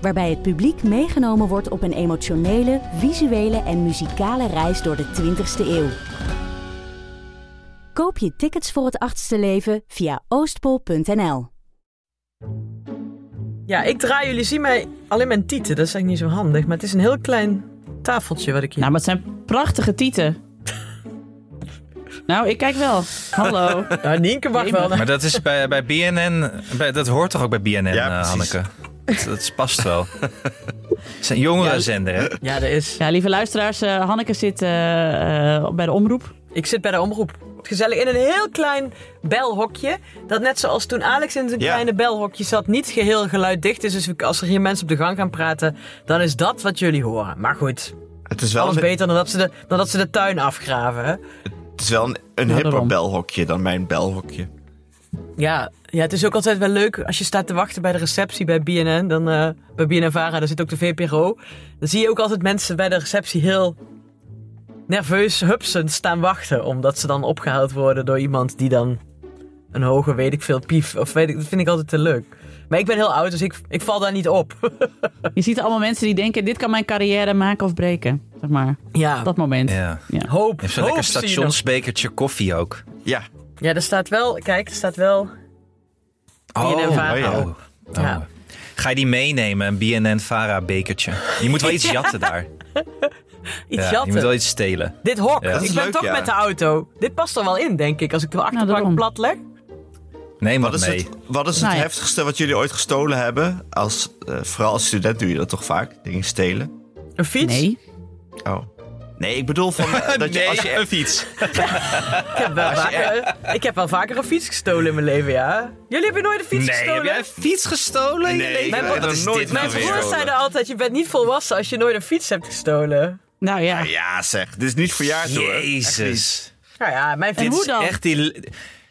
Waarbij het publiek meegenomen wordt op een emotionele, visuele en muzikale reis door de 20ste eeuw. Koop je tickets voor het achtste leven via oostpol.nl. Ja, ik draai, jullie zien mij alleen mijn tieten. Dat is eigenlijk niet zo handig. Maar het is een heel klein tafeltje wat ik hier... Nou, maar het zijn prachtige tieten. nou, ik kijk wel. Hallo. Nou, Nienke mag wel. Maar dat is bij, bij BNN, bij, dat hoort toch ook bij BNN, Ja, eh, precies. Hanneke? Dat, dat past wel. Het is een jongerenzender, hè? Ja, dat is... Ja, lieve luisteraars, eh, Hanneke zit eh, eh, bij de omroep. Ik zit bij de omroep. Gezellig in een heel klein belhokje. Dat net zoals toen Alex in zijn Ja. kleine belhokje zat, niet geheel geluiddicht is. Dus als er hier mensen op de gang gaan praten, dan is dat wat jullie horen. Maar goed, Het is wel alles een, beter dan dat, ze de, dan dat ze de tuin afgraven. Hè? het is wel een, een hipper belhokje dan mijn belhokje. Ja, ja, het is ook altijd wel leuk als je staat te wachten bij de receptie bij BNN. Dan, eh, bij BNN-Vara, daar zit ook de VPRO. Dan zie je ook altijd mensen bij de receptie heel nerveus hupsend staan wachten. Omdat ze dan opgehaald worden door iemand die dan een hoge, weet ik veel, pief. Of weet ik, dat vind ik altijd te leuk. Maar ik ben heel oud, dus ik, ik val daar niet op. Je ziet allemaal mensen die denken, dit kan mijn carrière maken of breken. Zeg maar, ja, dat moment. Ja. Ja. hoop. Zo'n hoop lekker stationsbekertje koffie ook. Ja, Ja, er staat wel, kijk, er staat wel... Oh ja. Oh. Ja. Ga je die meenemen, een BNN-Vara bekertje? Je moet wel iets jatten daar. Iets Ja, je jatten. moet wel iets stelen. Dit hok. Ja. Ik ben leuk, toch ja. met de auto. Dit past er wel in, denk ik, als ik de achterbank daarom. plat leg. Neem Wat wat is, mee. het, wat is het Nou ja. heftigste wat jullie ooit gestolen hebben? Als, eh, vooral als student doe je dat toch vaak? Dingen stelen? Een fiets? Nee. Oh. Nee, ik bedoel van eh, dat je, als je een fiets. Ik heb, wel vaker, ik heb wel vaker een fiets gestolen in mijn leven, ja. Jullie hebben nooit een fiets Nee, gestolen? heb jij een fiets gestolen in je Nee, leven? ik heb Wat er is nooit dit Mijn broers zeiden altijd, je bent niet volwassen als je nooit een fiets hebt gestolen. Nou ja. Ja, zeg. Dit is niet verjaard hoor. Jezus. Nou ja, mijn En fiets... hoe dan? Echt die,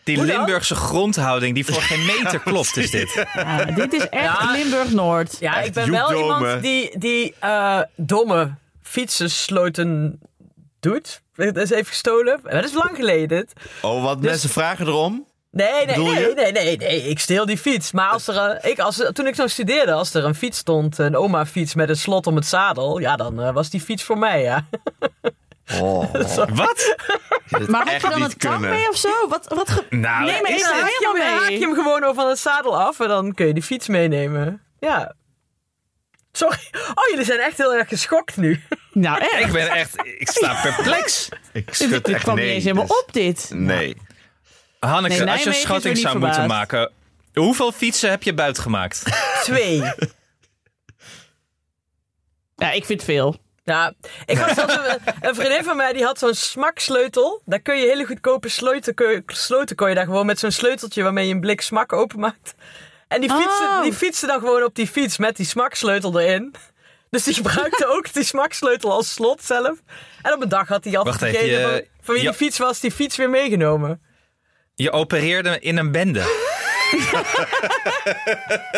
die? Limburgse grondhouding die voor geen meter klopt, is dit. Ja, dit is echt Ja. Limburg-Noord. Ja, Echt ik ben wel iemand die, die eh, domme fietsensloten doet. Dat is even gestolen. Dat is lang geleden. Oh, want Dus- mensen vragen erom. Nee, nee, nee, nee, nee, nee, ik steel die fiets. Maar als er, een- ik, als, toen ik zo studeerde, als er een fiets stond, een oma-fiets met een slot om het zadel, ja, dan eh, was die fiets voor mij, ja. Oh, Wat? Maar heb echt je dan een tang mee of zo? Wat, wat ge- Nou, Nee, maar Is Je haak je hem gewoon over van het zadel af en dan kun je die fiets meenemen. Ja. Sorry. Oh, jullie zijn echt heel erg geschokt nu. Nou, echt. ik ben echt, ik sta perplex. ik schud dit echt kwam nee. niet eens helemaal dus- op, dit. Nee. Hanneke, Nee, als je een schatting zou moeten maken, hoeveel fietsen heb je buitgemaakt? Twee. Ja, ik vind veel. Ja, ik had zelfs een, een vriendin van mij die had zo'n smaksleutel. Daar kun je hele goedkope sloten, kun je, sloten kon je daar gewoon met zo'n sleuteltje waarmee je een blik smak openmaakt. En die fietste, Oh. die fietste dan gewoon op die fiets met die smaksleutel erin. Dus die gebruikte ook die smaksleutel als slot zelf. En op een dag had hij altijd Wacht degene van, van wie je- die fiets was, die fiets weer meegenomen. Je opereerde in een bende.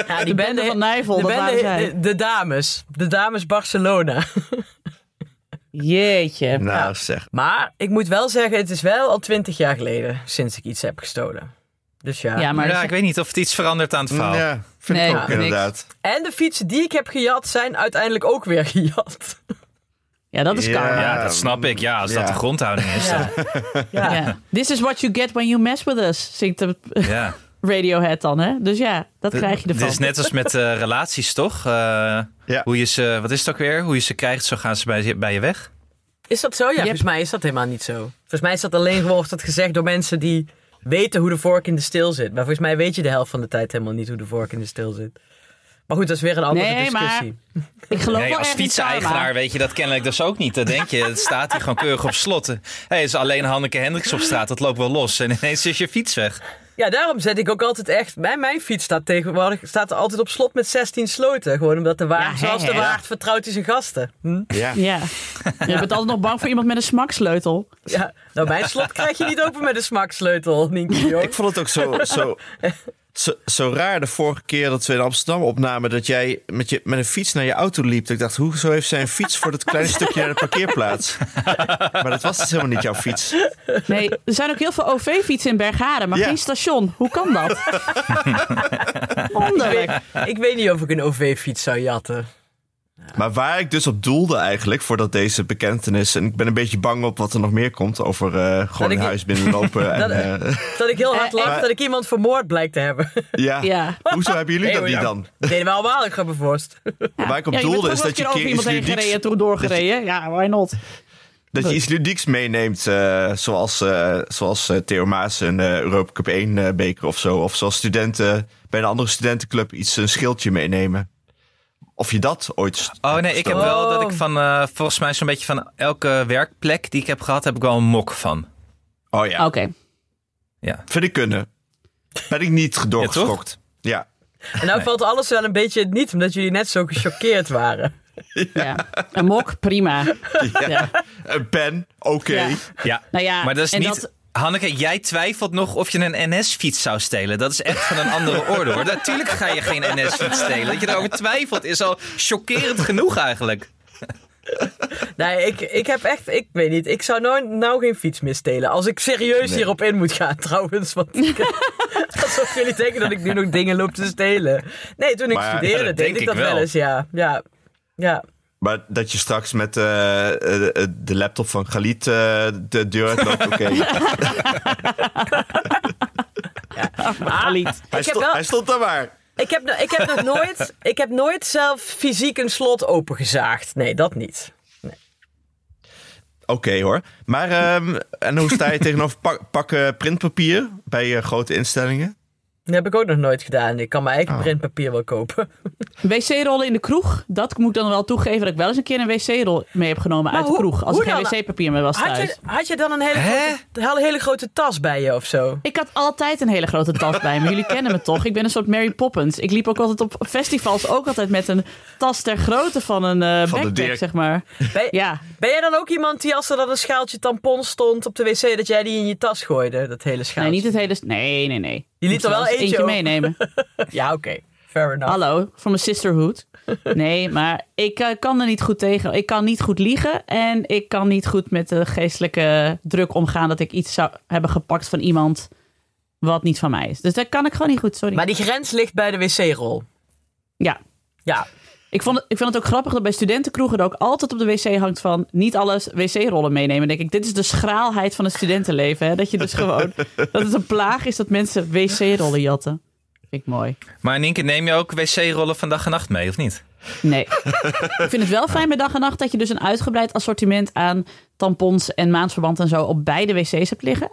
Ja, De bende van Nijvel, de, dat bende- waren zij. de, de dames. De dames Barcelona. Jeetje. Nou, zeg. Maar ik moet wel zeggen, het is wel al twintig jaar geleden sinds ik iets heb gestolen. Dus ja. Ja, maar ja, ik weet niet of het iets verandert aan het verhaal. Ja, vind Nee, ik ja, ook niks. inderdaad. En de fietsen die ik heb gejat zijn uiteindelijk ook weer gejat. ja, dat is Ja. karma. Ja, dat snap ik. Ja, als dat de grondhouding is. Ja. dan- Ja. Ja. This is what you get when you mess with us, zingt de Ja. Radiohead dan, hè? Dus ja, dat krijg je ervan. is net als met eh, relaties, toch? Eh, Ja. Hoe je ze, wat is het ook weer? Hoe je ze krijgt, zo gaan ze bij, je- bij je weg. Is dat zo? Ja, volgens mij is dat helemaal niet zo. Volgens mij is dat alleen dat gezegd door mensen die weten hoe de vork in de steel zit. Maar volgens mij weet je de helft van de tijd helemaal niet hoe de vork in de steel zit. Maar goed, dat is weer een andere Nee, maar- discussie. Ik geloof Nee, wel als fietseigenaar weet je dat kennelijk dus ook niet. Dan denk je, het staat hier gewoon keurig op slot. Hé, hey, is alleen Hanneke Hendricks op straat, dat loopt wel los. En ineens is je fiets weg. Ja, daarom zet ik ook altijd echt... Mijn, mijn fiets staat tegenwoordig staat er altijd op slot met 16 sloten. Gewoon omdat de waard, Ja, zoals de waard vertrouwt hij zijn gasten. Hm? Ja. Ja. Je bent altijd nog bang voor iemand met een smaksleutel. Ja, nou mijn slot krijg je niet open met een smaksleutel, Nienke. Ik vond het ook zo, zo, zo, zo raar de vorige keer dat we in Amsterdam opnamen... dat jij met, je, met een fiets naar je auto liep. Ik dacht, hoezo heeft zij een fiets voor dat kleine stukje naar de parkeerplaats? Maar dat was dus helemaal niet jouw fiets. Nee, er zijn ook heel veel OV-fietsen in Bergharen, maar Ja. geen station. Hoe kan dat? Wonderlijk. Ik weet niet of ik een OV-fiets zou jatten. Maar waar ik dus op doelde eigenlijk, voordat deze bekentenis... en ik ben een beetje bang op wat er nog meer komt... over eh, gewoon een huis binnenlopen. Dat- en, eh, Dat ik heel hard lach maar- dat ik iemand vermoord blijkt te hebben. ja. Ja. Hoezo hebben jullie Nee, dat niet dan? Dat deden we allemaal, ik ga me voorst. Waar ik op Ja, doelde is dat je keer over iets iemand heen ludieks... gereden, toen doorgereden. Ja, why not? Dat je iets ludieks meeneemt, eh, zoals, eh, zoals eh, Theo Maas een eh, Europa Cup 1 eh, beker of zo. Of zoals studenten bij een andere studentenclub iets een schildje meenemen. Of je dat ooit... Oh nee, ik heb Oh. wel dat ik van, eh, volgens mij zo'n beetje van elke werkplek die ik heb gehad, heb ik wel een mok van. Oh ja, Oké. Ja. vind ik kunnen. Ben ik niet doorgeschokt. Ja, En nou valt alles wel een beetje niet, omdat jullie net zo gechoqueerd waren. Ja. Een mok, prima. ja. Ja. Een pen, oké. Ja. ja. Nou ja, Maar dat is en niet... dat- Hanneke, jij twijfelt nog of je een NS-fiets zou stelen. Dat is echt van een andere orde hoor. Natuurlijk ga je geen NS-fiets stelen. Dat je erover twijfelt is al chockerend genoeg eigenlijk. Nee, ik, ik heb echt, ik weet niet, ik zou nou, nou geen fiets meer stelen. Als ik serieus Nee. hierop in moet gaan trouwens. Want ik, alsof jullie denken dat ik nu nog dingen loop te stelen. Nee, toen ik Maar studeerde deed denk ik ik dat wel wel. eens, ja. Ja, ja. Maar dat je straks met eh, eh, eh, de laptop van Galit eh, de deur uitloopt, oké. Galit. Hij, Ik heb stond- wel- hij stond daar maar. Ik heb, ik, heb nog nooit, ik heb nooit zelf fysiek een slot opengezaagd. Nee, dat niet. Oké hoor. Maar ehm, en hoe sta je tegenover pak, pakken printpapier bij eh, grote instellingen? Dat heb ik ook nog nooit gedaan. Ik kan mijn eigen Oh. printpapier wel kopen. Wc-rollen in de kroeg, dat moet ik dan wel toegeven dat ik wel eens een keer een wc-rol mee heb genomen Maar uit de kroeg. Als er geen wc-papier meer was Had thuis. je, had je dan een hele grote, hele, hele grote tas bij je of zo? Ik had altijd een hele grote tas bij me. Jullie kennen me toch? Ik ben een soort Mary Poppins. Ik liep ook altijd op festivals ook altijd met een tas ter grootte van een eh Van de backpack, zeg maar. Ben, Ja, ben jij dan ook iemand die als er dan een schaaltje tampon stond op de wc, dat jij die in je tas gooide? Dat hele schaaltje. nee, niet het hele... Nee, nee, nee. Je liet er wel eentje eentje meenemen. Ja, oké. Fair enough. Hallo, from a sisterhood. Nee, maar ik eh, kan er niet goed tegen. Ik kan niet goed liegen. En ik kan niet goed met de geestelijke druk omgaan dat ik iets zou hebben gepakt van iemand wat niet van mij is. Dus dat kan ik gewoon niet goed, sorry. Maar die grens ligt bij de wc-rol. Ja, Ja. Ik, vond het, ik vind het ook grappig dat bij studentenkroegen er ook altijd op de wc hangt van niet alles wc-rollen meenemen. Denk ik, dit is de schraalheid van het studentenleven. Hè? Dat je dus gewoon, dat het een plaag is dat mensen wc-rollen jatten. Vind ik mooi. Maar Nienke, neem je ook wc-rollen van dag en nacht mee, of niet? Nee. ik vind het wel fijn bij dag en nacht dat je dus een uitgebreid assortiment aan tampons en maandverband en zo op beide wc's hebt liggen.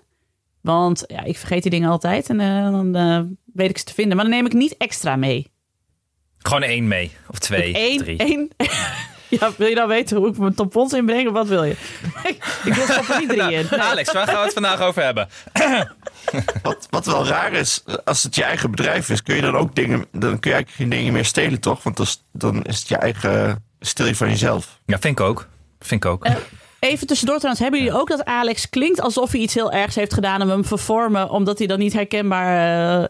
Want ja, ik vergeet die dingen altijd en eh, dan eh, weet ik ze te vinden. Maar dan neem ik niet extra mee. Gewoon één mee. Of twee, Eén, drie. één. Ja, wil je nou weten hoe ik mijn tampons inbreng of wat wil je? ik wil er niet drie in. Nee. Alex, waar gaan we het vandaag over hebben? Wat, wat wel raar is, als het je eigen bedrijf is, kun je dan ook dingen. Dan kun je eigenlijk geen dingen meer stelen, toch? Want is- dan is het je eigen. Stil je van jezelf. Ja, vind ik ook. Vind ik ook. Eh, Even tussendoor trouwens, hebben jullie ook dat Alex klinkt alsof hij iets heel ergs heeft gedaan en we hem vervormen, omdat hij dan niet herkenbaar uh,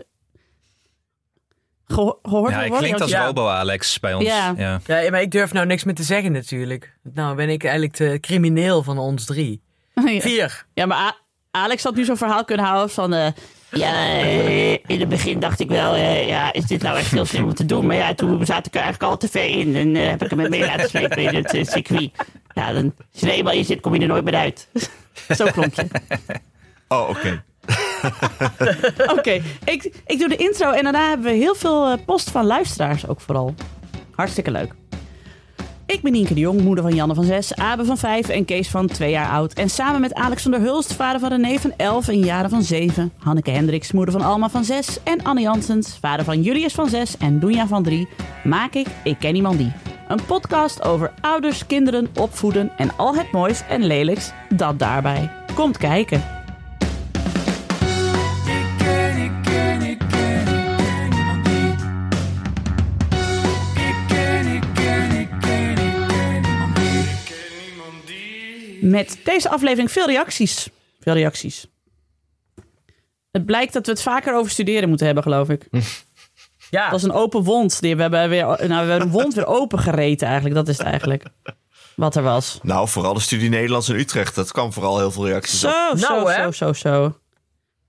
geho- gehoord ja, worden? klinkt als Ja. Robo-Alex bij ons. Ja. Ja. ja. Maar ik durf nou niks meer te zeggen natuurlijk. Nou ben ik eigenlijk de crimineel van ons drie. Ja. Vier. Ja, maar A- Alex had nu zo'n verhaal kunnen houden van... eh, ja, eh, in het begin dacht ik wel, eh, ja, is dit nou echt heel slim om te doen? Maar ja, toen zat ik er eigenlijk al te ver in en eh, heb ik hem mee laten slepen in het circuit. Ja, dan, als je er eenmaal in zit, kom je er nooit meer uit. Zo klonk je. Oh, oké. Oké, ik, ik doe de intro en daarna hebben we heel veel eh, post van luisteraars ook vooral. Hartstikke leuk. Ik ben Nienke de Jong, moeder van Janne van 6, Abe van 5 en Kees van 2 jaar oud. En samen met Alexander Hulst, vader van René van 11 en Jaren van 7. Hanneke Hendricks, moeder van Alma van 6. En Anne Janssens, vader van Julius van 6 en Doenja van 3. Maak ik Ik Ken Iemand Die. Een podcast over ouders, kinderen, opvoeden en al het moois en lelijks dat daarbij. Komt kijken. Met deze aflevering veel reacties. Veel reacties. Het blijkt dat we het vaker over studeren moeten hebben, geloof ik. Ja, Dat was een open wond. Die, we, hebben weer, nou, we hebben een wond weer opengereten eigenlijk. Dat is het eigenlijk. Wat er was. Nou, vooral de studie Nederlands in Utrecht. Dat kwam vooral heel veel reacties op. Zo, zo, Nou, zo, zo, zo.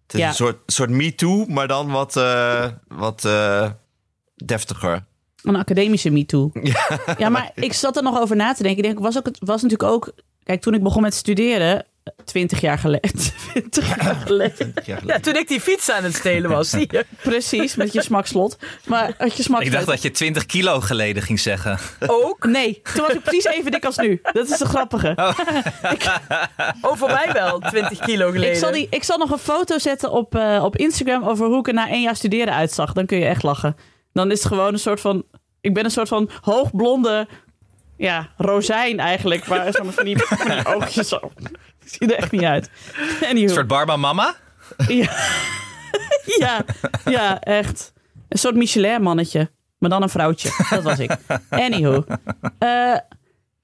Het is ja. een soort, soort me-too, maar dan wat, eh, wat eh, deftiger. Een academische MeToo. Ja. maar ik zat er nog over na te denken. Ik denk, was, ook, het was natuurlijk ook... Kijk, toen ik begon met studeren... 20 jaar geleden. 20 jaar geleden. Ja, toen ik die fiets aan het stelen was, zie je. Precies, met je smakslot. Maar had je smakslot... Ik dacht dat je 20 kilo geleden ging zeggen. Ook. Nee, toen was ik precies even dik als nu. Dat is de grappige. Oh, voor mij wel, 20 kilo geleden. Ik zal, die, ik zal nog een foto zetten op, eh, op Instagram over hoe ik er na één jaar studeren uitzag. Dan kun je echt lachen. Dan is het gewoon een soort van... Ik ben een soort van hoogblonde... Ja, rozijn eigenlijk. Zo met van die, van die oogjes zo. Ziet er echt niet uit. Anywho. Een soort Barba Mama? Ja. ja, ja, echt. Een soort Michelin-mannetje. Maar dan een vrouwtje. Dat was ik. Anywho. Eh,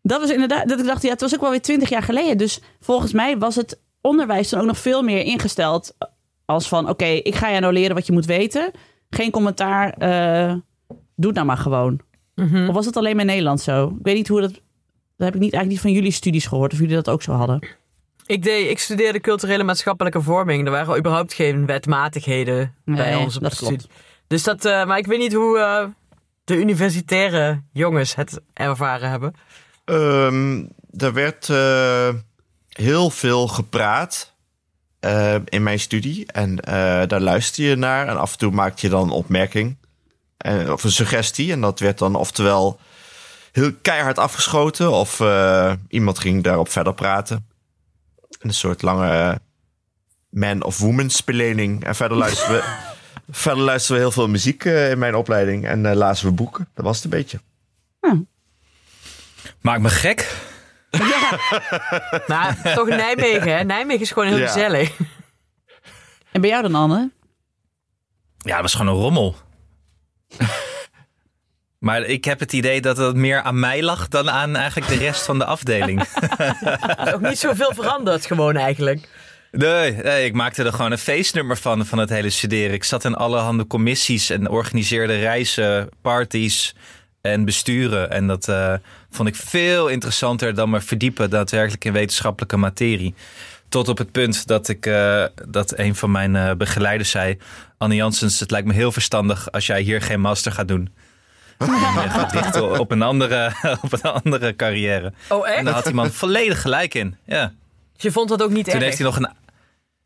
dat was inderdaad... Dat ik dacht, ja, het was ook wel weer twintig jaar geleden. Dus volgens mij was het onderwijs dan ook nog veel meer ingesteld... als van, oké, ik ga jou nou leren wat je moet weten. Geen commentaar. eh doe het nou maar gewoon. Of was het alleen maar in Nederland zo? Ik weet niet hoe dat... Dat heb ik niet, eigenlijk niet van jullie studies gehoord. Of jullie dat ook zo hadden. Ik, deed, ik studeerde culturele maatschappelijke vorming. Er waren überhaupt geen wetmatigheden bij ons op dat de klopt. studie. Dus dat, eh, maar ik weet niet hoe eh, de universitaire jongens het ervaren hebben. Ehm, er werd eh, heel veel gepraat eh, in mijn studie. En eh, daar luister je naar. En af en toe maak je dan een opmerking. Eh, of een suggestie. En dat werd dan oftewel heel keihard afgeschoten. Of eh, iemand ging daarop verder praten. Een soort lange eh, man of woman spelening. En verder luisteren we, verder luisteren we heel veel muziek eh, in mijn opleiding. En eh, lazen we boeken. Dat was het een beetje. Maak me gek. Maar toch Nijmegen, hè? Nijmegen is gewoon heel Ja. gezellig. En bij jou dan, Anne? Ja, dat was gewoon een rommel. Maar ik heb het idee dat het meer aan mij lag dan aan eigenlijk de rest van de afdeling. Er is ook niet zoveel veranderd gewoon eigenlijk. Nee, nee, ik maakte er gewoon een feestnummer van, van het hele studeren. Ik zat in allerhande commissies en organiseerde reizen, parties en besturen. En dat eh, vond ik veel interessanter dan me verdiepen daadwerkelijk in wetenschappelijke materie. Tot op het punt dat ik eh, dat een van mijn eh, begeleiders zei: Anne Janssens, het lijkt me heel verstandig als jij hier geen master gaat doen. En je gaat op een andere, op een andere carrière. Oh, En echt? daar had die man volledig gelijk in. Ja. Dus je vond dat ook niet Toen erg? heeft hij nog een.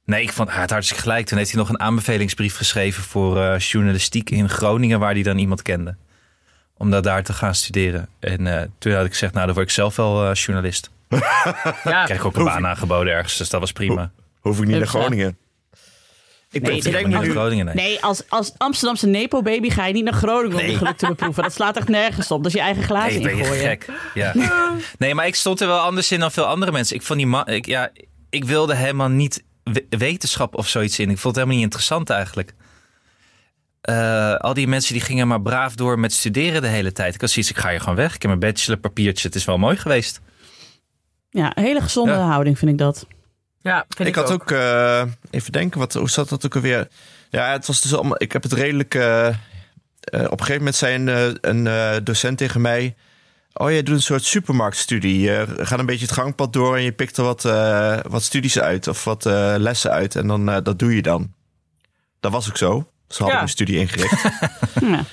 Nee, ik vond had hartstikke gelijk. Toen heeft hij nog een aanbevelingsbrief geschreven voor eh, journalistiek in Groningen, waar hij dan iemand kende. Om dat daar te gaan studeren. En eh, toen had ik gezegd, nou, dan word ik zelf wel eh, journalist. Ja, Kreeg ik ook een baan aangeboden ergens, dus dat was prima. Hoef ik niet naar. Groningen. Ik Nee, bedenk me niet nu, Groningen, nee. Nee, als, als Amsterdamse Nepo-baby ga je niet naar Groningen om je geluk te beproeven. Dat slaat echt nergens op. Dat is je eigen glazen Nee, ben je ingooien. gek. Ja. Nee, maar ik stond er wel anders in dan veel andere mensen. Ik vond die man, ik, ja, ik wilde helemaal niet we- wetenschap of zoiets in. Ik vond het helemaal niet interessant eigenlijk. Eh, al die mensen die gingen maar braaf door met studeren de hele tijd. Ik had zoiets, ik ga hier gewoon weg. Ik heb mijn bachelorpapiertje. Het is wel mooi geweest. Ja, een hele gezonde Ja. houding vind ik dat. ja vind ik had ook, eh, even denken, wat, hoe zat dat ook alweer? Ja, het was dus allemaal, ik heb het redelijk, eh, eh, op een gegeven moment zei een, eh, een eh, docent tegen mij, oh je doet een soort supermarktstudie. Je gaat een beetje het gangpad door en je pikt er wat, eh, wat studies uit of wat eh, lessen uit en dan, eh, dat doe je dan. Dat was ook zo. Zo had ik Ja. mijn studie ingericht. Ja.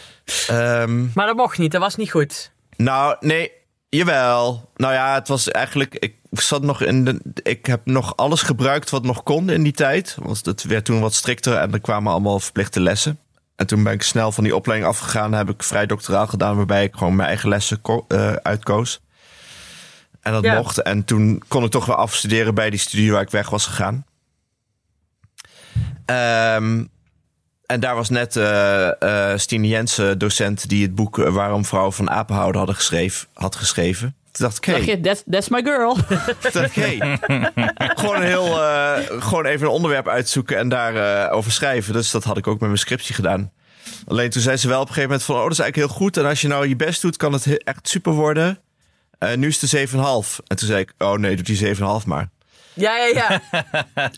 Ehm, Maar dat mocht niet, dat was niet goed. Nou, nee, jawel. Nou ja, het was eigenlijk. Ik zat nog in de. Ik heb nog alles gebruikt wat nog kon in die tijd. Want het werd toen wat strikter en er kwamen allemaal verplichte lessen. En toen ben ik snel van die opleiding afgegaan. Heb ik vrij doctoraal gedaan, waarbij ik gewoon mijn eigen lessen eh, uitkoos. En dat Ja. mocht. En toen kon ik toch weer afstuderen bij die studie waar ik weg was gegaan. Ehm, en daar was net eh eh Stine Jensen, docent, die het boek eh, Waarom vrouwen van apenhouden hadden geschreven, had geschreven. Toen dacht ik, Dacht hey, je, that's, that's my girl. Dacht ik, hey, gewoon, heel, eh, gewoon even een onderwerp uitzoeken en daarover over schrijven. Dus dat had ik ook met mijn scriptie gedaan. Alleen toen zei ze wel op een gegeven moment van... oh, dat is eigenlijk heel goed. En als je nou je best doet, kan het he- echt super worden. Eh, nu is het 7,5. En toen zei ik, oh nee, doe die 7,5 maar. Ja, ja, ja.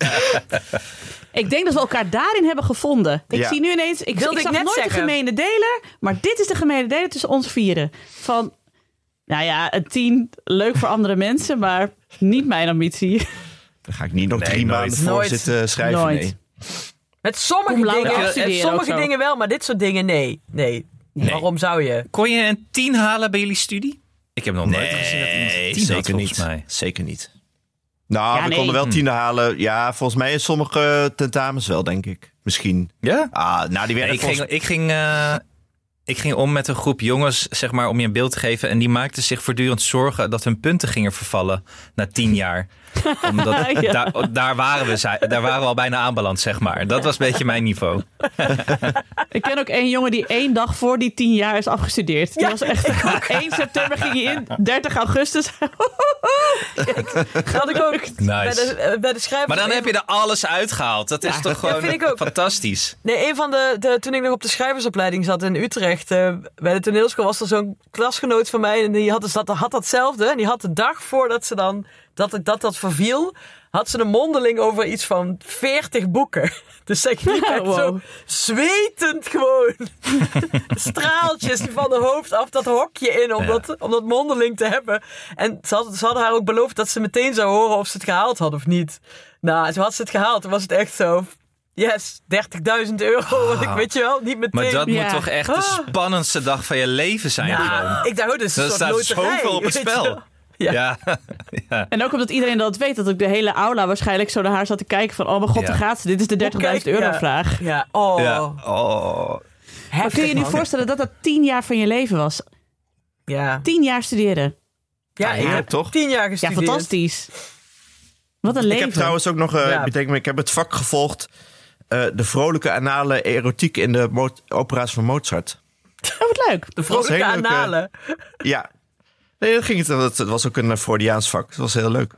Ik denk dat we elkaar daarin hebben gevonden. Ik Ja. zie nu ineens, ik, Wilde ik ik zag net nooit de gemene deler, maar dit is de gemene deler tussen ons vieren. Van, nou ja, een tien, leuk voor andere mensen, maar niet mijn ambitie. Daar ga ik niet nog Nee, drie nooit. maanden voor Nooit. zitten schrijven. Nooit. Nee. Met sommige dingen, sommige dingen wel, maar dit soort dingen nee. Nee. Waarom zou je? Kon je een 10 halen bij jullie studie? Ik heb nog nooit gezien dat iemand een 10 had, zeker volgens niet. mij. Zeker niet. Nou, Ja, we nee. konden wel Hm. tienen halen. Ja, volgens mij in sommige tentamens wel, denk ik. Misschien. Ja? Ah, nou, die Ja, werden ik, volgens ging, ik, ging, eh, ik ging om met een groep jongens, zeg maar, om je een beeld te geven. En die maakten zich voortdurend zorgen dat hun punten gingen vervallen na tien jaar. Omdat Ja. daar, daar, waren we, daar waren we al bijna aanbeland, zeg maar. Dat was een beetje mijn niveau. Ik ken ook één jongen die één dag voor die tien jaar is afgestudeerd. Die was echt, 1 september ging hij in, 30 augustus. Dat ik ook bij, de, eh, bij de schrijvers. Maar dan heb je er alles uitgehaald. Dat is Ja, toch ja, gewoon vind ik ook. fantastisch. Nee, een van de, de. Toen ik nog op de schrijversopleiding zat in Utrecht. eh, bij de toneelschool was er zo'n klasgenoot van mij. En die had, dus dat, had datzelfde. En die had de dag voordat ze dan. Dat dat, dat verviel. Had ze een mondeling over iets van 40 boeken. Dus zij liep echt Wow. zo zwetend gewoon. Straaltjes van haar hoofd af dat hokje in om, Ja. dat, om dat mondeling te hebben. En ze, had, ze hadden haar ook beloofd dat ze meteen zou horen of ze het gehaald had of niet. Nou, toen had ze het gehaald. Toen was het echt zo. Yes, 30.000 euro. Want ik weet je wel, niet meteen. Maar dat Ja. moet toch echt de Ah. spannendste dag van je leven zijn. Ja, gewoon. ik dacht, oh, is een Er soort staat loterij, zoveel op het spel. Ja. Ja. ja. En ook omdat iedereen dat weet, dat ook de hele aula waarschijnlijk zo naar haar zat te kijken van, oh mijn god, Ja. daar gaat ze. Dit is de 30.000 Hoe kijk- euro ja. vraag. Ja, oh. Ja. Oh. Maar kun je je nu man. voorstellen dat dat 10 jaar van je leven was? Ja, 10 jaar studeren. ja, Ja, ik heb toch? tien jaar Ja, gestudeerd. fantastisch. Wat een Ik leven. heb trouwens ook nog, eh Ja. bedenk me, ik heb het vak gevolgd. eh, de vrolijke anale erotiek in de opera's van Mozart. Oh, wat leuk. De vrolijke eh, analen. Ja. Nee, dat ging het. Het was ook een Freudiaans vak. Het was heel leuk.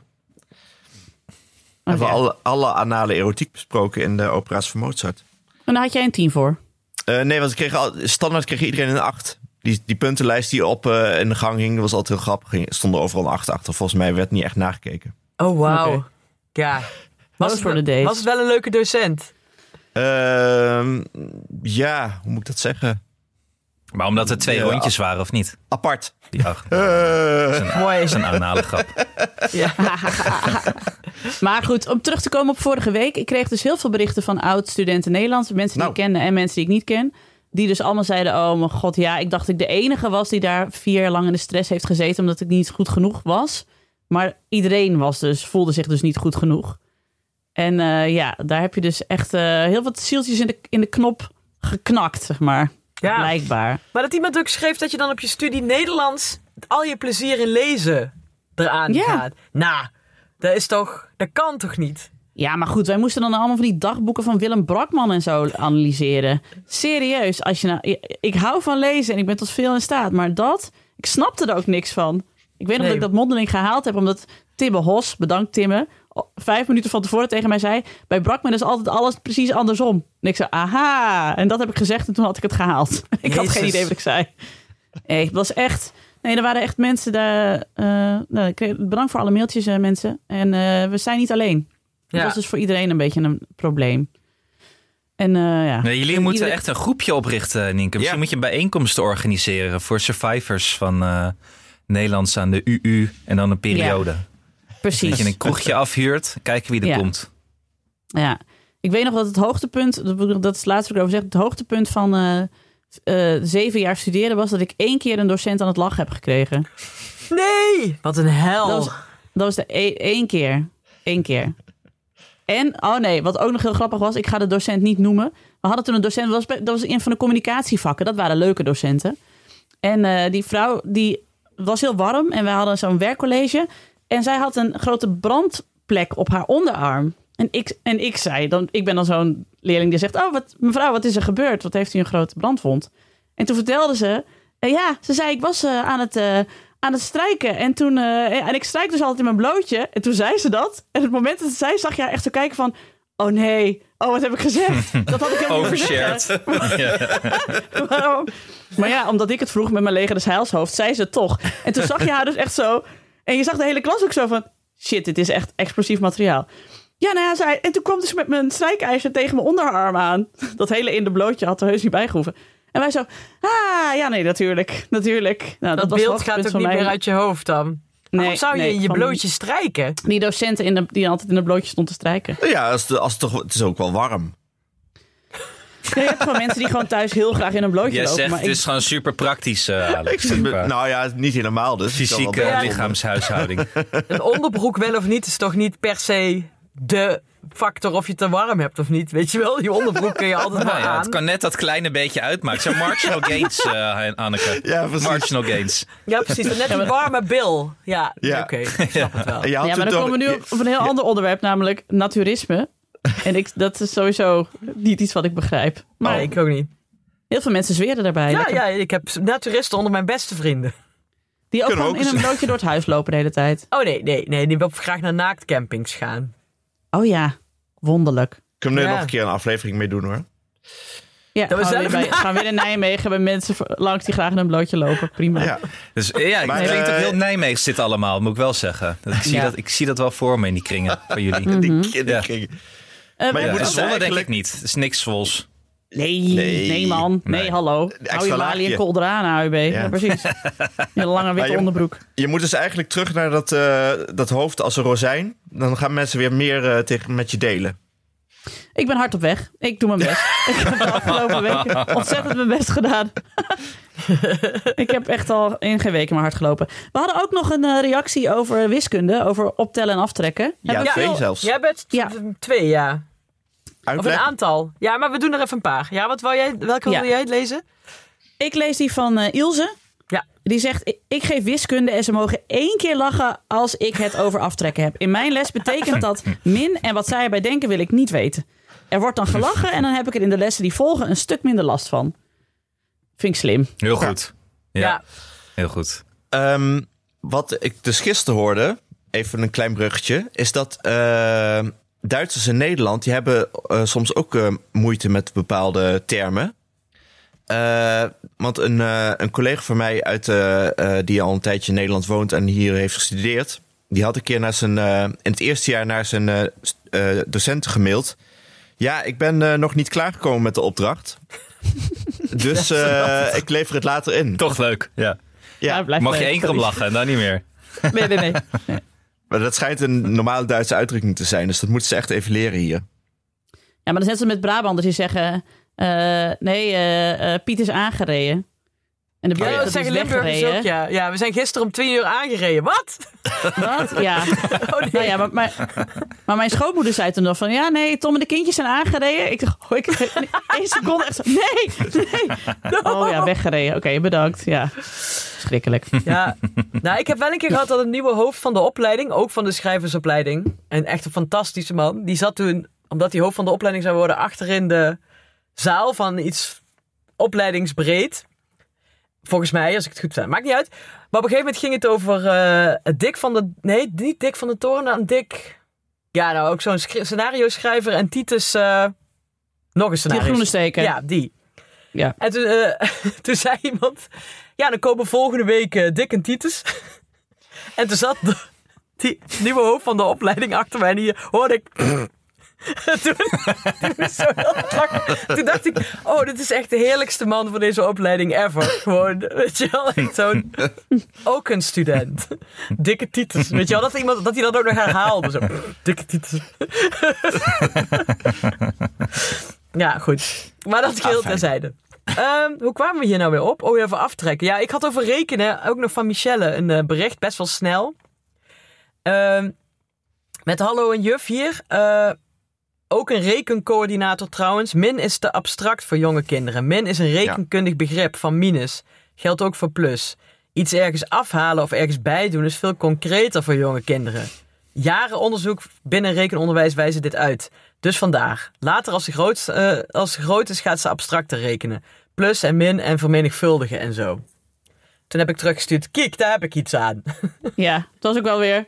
We hebben ja. alle, alle anale erotiek besproken in de opera's van Mozart. En daar had jij een 10 voor. Eh, nee, want ik kreeg al, standaard kreeg iedereen een 8. Die, die puntenlijst die op eh, in de gang hing, was altijd heel grappig. Er stonden overal een 8 achter. Volgens mij werd niet echt nagekeken. Oh, wauw. Oké. Ja. Was het, were the days. was het wel een leuke docent? Ehm, ja, hoe moet ik dat zeggen? Maar omdat er twee Ja. rondjes waren, of niet? Apart. Die acht. Eh, Mooi. Dat is een anale grap. Ja. Maar goed, om terug te komen op vorige week. Ik kreeg dus heel veel berichten van oud-studenten Nederlands. Mensen die Nou. ik kende en mensen die ik niet ken. Die dus allemaal zeiden, oh mijn god, ja, ik dacht ik de enige was die daar vier jaar lang in de stress heeft gezeten. Omdat ik niet goed genoeg was. Maar iedereen was dus, voelde zich dus niet goed genoeg. En eh, ja, daar heb je dus echt eh, heel wat zieltjes in de, in de knop geknakt, zeg maar. Ja. Blijkbaar. Maar dat iemand ook schreef dat je dan op je studie Nederlands al je plezier in lezen eraan Ja. gaat. Nou, dat is toch, dat kan toch niet? Ja, maar goed, wij moesten dan allemaal van die dagboeken van Willem Brakman en zo analyseren. Serieus, als je nou, ik hou van lezen en ik ben tot veel in staat, maar dat, ik snapte er ook niks van. Ik weet nog Nee. dat ik dat mondeling gehaald heb, omdat Tibbe Hos, bedankt Timme, vijf minuten van tevoren tegen mij zei, bij Brakman is altijd alles precies andersom. En ik zei, aha, en dat heb ik gezegd en toen had ik het gehaald. ik had geen idee wat ik zei. Nee, het was echt, nee, er waren echt mensen daar, nou, kreeg, bedankt voor alle mailtjes eh, mensen. En eh, we zijn niet alleen. Dat was dus voor iedereen een beetje een probleem. En eh, ja. Nee, jullie En moeten iedereen- echt een groepje oprichten, Nienke. Misschien Ja. moet je bijeenkomsten organiseren voor survivors van eh, Nederlands aan de UU en dan een periode. Dat Precies. je een kroegje afhuurt, kijken wie er Ja. komt. Ja. Ik weet nog dat het hoogtepunt, dat dat is het laatste wat ik erover zeg, het hoogtepunt van eh, eh, zeven jaar studeren was dat ik één keer een docent aan het lachen heb gekregen. Nee! Wat een hel. Dat was, dat was de e- één keer. Eén keer. En, oh nee, wat ook nog heel grappig was, ik ga de docent niet noemen. We hadden toen een docent, dat was, dat was een van de communicatievakken. Dat waren leuke docenten. En eh, die vrouw, die was heel warm en wij hadden zo'n werkcollege. En zij had een grote brandplek op haar onderarm. En ik, en ik zei, dan, ik ben dan zo'n leerling die zegt... Oh, wat, mevrouw, wat is er gebeurd? Wat heeft u een grote brandwond? En toen vertelde ze... eh, ja, ze zei, ik was eh, aan, het, eh, aan het strijken. En, toen, en ik strijk dus altijd in mijn blootje. En toen zei ze dat. En het moment dat ze zei, zag je haar echt zo kijken van... Oh nee, oh wat heb ik gezegd? Dat had ik helemaal niet Overshared. Waarom? Maar ja, omdat ik het vroeg met mijn leger des heilshoofd, zei ze het toch. En toen zag je haar dus echt zo... En je zag de hele klas ook zo van... Shit, dit is echt explosief materiaal. Ja, nou ja, zei, en toen kwam dus met mijn strijkijzer tegen mijn onderarm aan. Dat hele in de blootje had er heus niet bijgehoeven. En wij zo, ah, ja, nee, natuurlijk, natuurlijk. Nou, Dat, beeld gaat ook niet meer uit je hoofd dan. Waarom zou je nee, in je blootje strijken? Die docenten in de, die altijd in de blootje stond te strijken. Ja, als het, als het, toch, het is ook wel warm. Ja, je hebt gewoon mensen die gewoon thuis heel graag in een blootje Jij lopen. zegt maar het ik- is gewoon super praktisch, eh, Alex. Nou ja, niet helemaal dus. Fysieke lichaamshuishouding. Een onderbroek wel of niet is toch niet per se de factor of je het te warm hebt of niet. Weet je wel, je onderbroek kun je altijd Nou ja, aan. het kan net dat kleine beetje uitmaken. Zo'n marginal gains, eh Anneke. Ja, precies. Marginal gains. Ja, precies. Net die warme bil. Ja, Ja. oké. ik snap het Ja, toen maar dan komen we nu op een heel ander onderwerp, namelijk naturisme. En ik, dat is sowieso niet iets wat ik begrijp. Maar Nee, ik ook niet. heel veel mensen zweren daarbij. Ja, Lekker. ja, ik heb naturisten onder mijn beste vrienden. Die ook Kunnen gewoon ook in een blootje door het huis lopen de hele tijd. Oh nee, nee, nee. Die wil graag naar naaktcampings gaan. Oh ja, wonderlijk. Kunnen we er Ja. nog een keer een aflevering mee doen hoor. Ja, Dat we gaan, we weer bij, gaan we weer in Nijmegen bij mensen langs die graag in een blootje lopen. Prima. Ja. Dus ja, het Maar, klinkt ook eh, heel Nijmeegs dit allemaal, moet ik wel zeggen. Dat ik, zie Ja. dat, ik zie dat wel voor me in die kringen van jullie. Mhm. Die kinderen Ja. kringen. Eh, Maar je Ja, moet het Zwolle denk ik niet. Het is niks Zwols. nee, nee, Nee. man. Nee, Nee. hallo. Hou je laagje. en kolder aan, AUB. Ja. Ja. precies. Je lange witte je- onderbroek. Je moet dus eigenlijk terug naar dat, eh, dat hoofd als een rozijn. Dan gaan mensen weer meer eh, tegen, met je delen. Ik ben hard op weg. Ik doe mijn best. ik heb de afgelopen weken ontzettend mijn best gedaan. ik heb echt al in geen weken maar hard gelopen. We hadden ook nog een reactie over wiskunde, over optellen en aftrekken. Ja, twee veel- zelfs. Jij bent Ja. twee, ja. Of een aantal. Ja, maar we doen er even een paar. Ja, wat wou jij, welke Ja. wil jij het lezen? Ik lees die van eh, Ilse. Ja. Die zegt, "Ik- geef wiskunde en ze mogen één keer lachen als ik het over aftrekken heb. In mijn les betekent dat min en wat zij erbij denken wil ik niet weten. Er wordt dan gelachen en dan heb ik er in de lessen die volgen een stuk minder last van. Vind ik slim. Heel goed. Ja, Ja. heel goed. Ehm, wat ik dus gisteren hoorde, even een klein bruggetje, is dat eh, Duitsers in Nederland, die hebben eh, soms ook eh, moeite met bepaalde termen. Eh, want een, eh, een collega van mij uit, die al een tijdje in Nederland woont en hier heeft gestudeerd, die had een keer naar zijn, eh, in het eerste jaar naar zijn docenten gemaild. Ja, ik ben eh, nog niet klaargekomen met de opdracht. dus eh, ik lever het later in. Toch leuk. Ja. Ja, Mag je één keer om lachen en dan niet meer. Nee, nee, nee. Maar dat schijnt een normale Duitse uitdrukking te zijn. Dus dat moeten ze echt even leren hier. Ja, maar dan zetten ze met Brabanders die zeggen... eh, nee, eh, eh, Piet is aangereden. En de Ja, Piet dat is zeggen Limburgers ook, ja. Ja, we zijn gisteren om twee uur aangereden. Wat? Wat? Ja. Oh, nee. Nou ja, maar, maar, maar mijn schoonmoeder zei toen nog van... Ja, nee, Tom en de kindjes zijn aangereden. Ik dacht, oh, ik één seconde echt zo... Nee, nee. Oh ja, weggereden. Oké, bedankt. Ja, schrikkelijk. Ja, nou, ik heb wel een keer gehad dat een nieuwe hoofd van de opleiding, ook van de schrijversopleiding, en echt een fantastische man, die zat toen, omdat hij hoofd van de opleiding zou worden, achterin de zaal van iets opleidingsbreed. Volgens mij, als ik het goed zei. Maakt niet uit. Maar op een gegeven moment ging het over eh het Dick van de... Nee, niet Dick van de Toren, maar een Dick... Ja, nou, ook zo'n schri- scenario-schrijver en Titus... eh, nog een Die scenario. groene steken. Ja, die. Ja. En toen, eh, toen zei iemand... Ja, dan komen volgende week eh, Dick en Titus. en toen zat de- die nieuwe hoofd van de opleiding achter mij. En hier hoorde ik... toen, toen, zo dacht ik... Oh, dit is echt de heerlijkste man van deze opleiding ever. Gewoon, weet je wel. Echt zo'n... Ook een student. Dikke Titus. Weet je wel, dat, iemand, dat hij dat ook nog herhaalde. Zo, dikke Titus. Ja, goed. Maar dat geheel Ah, terzijde. Ehm, hoe kwamen we hier nou weer op? Oh, even aftrekken. Ja, ik had over rekenen ook nog van Michelle een eh, bericht, best wel snel. Ehm, met hallo en juf hier. Eh, ook een rekencoördinator trouwens. Min is te abstract voor jonge kinderen. Min is een rekenkundig begrip van minus. Geldt ook voor plus. Iets ergens afhalen of ergens bijdoen is veel concreter voor jonge kinderen. Jaren onderzoek binnen rekenonderwijs wijzen dit uit. Dus vandaag. Later als ze groot, eh, als ze groot is gaat ze abstracter rekenen. Plus en min en vermenigvuldigen en zo. Toen heb ik teruggestuurd. Kijk, daar heb ik iets aan. Ja, het was ook wel weer.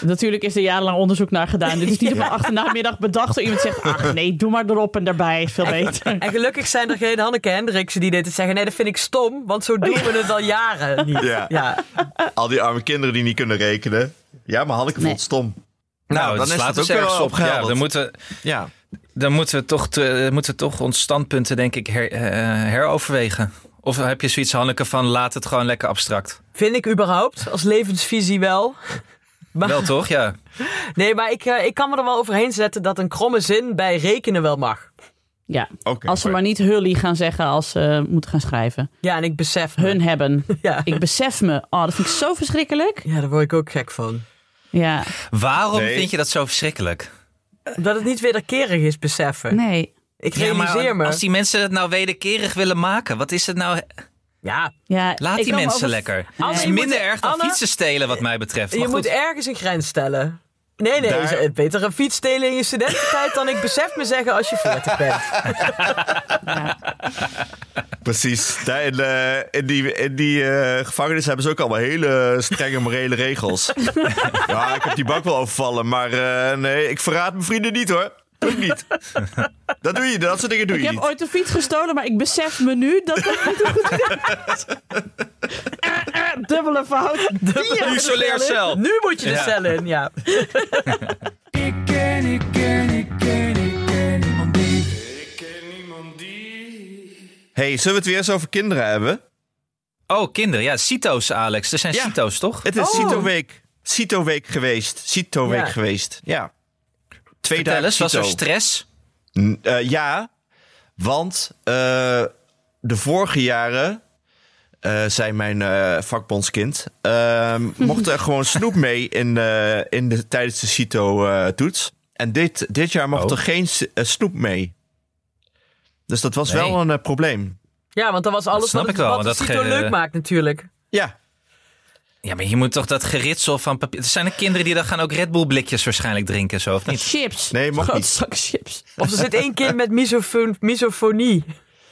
Natuurlijk is er jarenlang onderzoek naar gedaan. Dit is niet op een achternamiddag bedacht door iemand zegt: Ach nee, doe maar erop en daarbij is veel beter. En gelukkig zijn er geen Hanneke Hendriksen die dit te zeggen. Nee, dat vind ik stom, want zo doen we het al jaren niet. Ja. Ja. Al die arme kinderen die niet kunnen rekenen. Ja, maar Hanneke Nee. vond het stom. Nou, dan dat is slaat het dus ook wel ergens op. Ja, opgehelderd. dan moeten, Ja. Dan moeten we toch, te- moeten we toch ons standpunten, denk ik, her- eh, heroverwegen. Of heb je zoiets, Hanneke, van laat het gewoon lekker abstract? Vind ik überhaupt, als levensvisie wel. Maar, Wel toch, ja. Nee, maar ik, eh, ik kan me er wel overheen zetten dat een kromme zin bij rekenen wel mag. Ja, Oké. als ze maar niet hully gaan zeggen als ze moeten gaan schrijven. Ja, en ik besef me. Hun hebben. Ja. Ik besef me. Oh, dat vind ik zo verschrikkelijk. ja, daar word ik ook gek van. Ja, Waarom Nee. vind je dat zo verschrikkelijk? Dat het niet wederkerig is, beseffen. nee. Ik Ja, maar realiseer me. als die mensen het nou wederkerig willen maken, wat is het nou? Ja, Ja, Laat die mensen over- lekker. Het is moet- minder erg dan Anne, fietsen stelen, wat mij betreft. Maar je goed. moet ergens een grens stellen. Nee, nee, Daar- is het beter een fiets stelen in je studententijd dan ik besef me zeggen als je 40 bent. Precies. Daar in, eh, in die, in die eh, gevangenis hebben ze ook allemaal hele strenge morele regels. ja, ik heb die bank wel overvallen, maar eh, nee, ik verraad mijn vrienden niet hoor. Doe ik niet. Dat doe je, dat soort dingen doe Ik je heb niet. ooit een fiets gestolen, maar ik besef me nu dat dat niet goed Eh, eh, Dubbele fout. Dubbele Isoleercel. Nu moet je de Ja. cel in, ja. Ik ken, ik ken, ik ken, ik ken niemand die. Ik ken niemand die. hey, zullen we het weer eens over kinderen hebben? Oh, kinderen. Ja, CITO's, Alex. Er zijn Ja. CITO's, toch? Het is Oh. CITO-week. CITO-week geweest. CITO-week Ja. geweest. Ja. Twee Vertel dagen eens, was er CITO. stress? N- eh, ja, want eh, de vorige jaren, eh zei mijn eh, vakbondskind, ehm, mocht er gewoon snoep mee in, eh, in de, tijdens de CITO-toets. en dit, dit jaar mocht Oh. er geen snoep mee. Dus dat was Nee. wel een probleem. Ja, want dat was alles snap wat, ik wel, wat dat Cito ge- leuk maakt natuurlijk. Ja, Ja, maar je moet toch dat geritsel van papier... Er zijn er kinderen die dan gaan ook Red Bull blikjes waarschijnlijk drinken, zo of niet? Chips. Nee, mag Grote niet. zak chips. Of er zit één kind met misofon misofonie.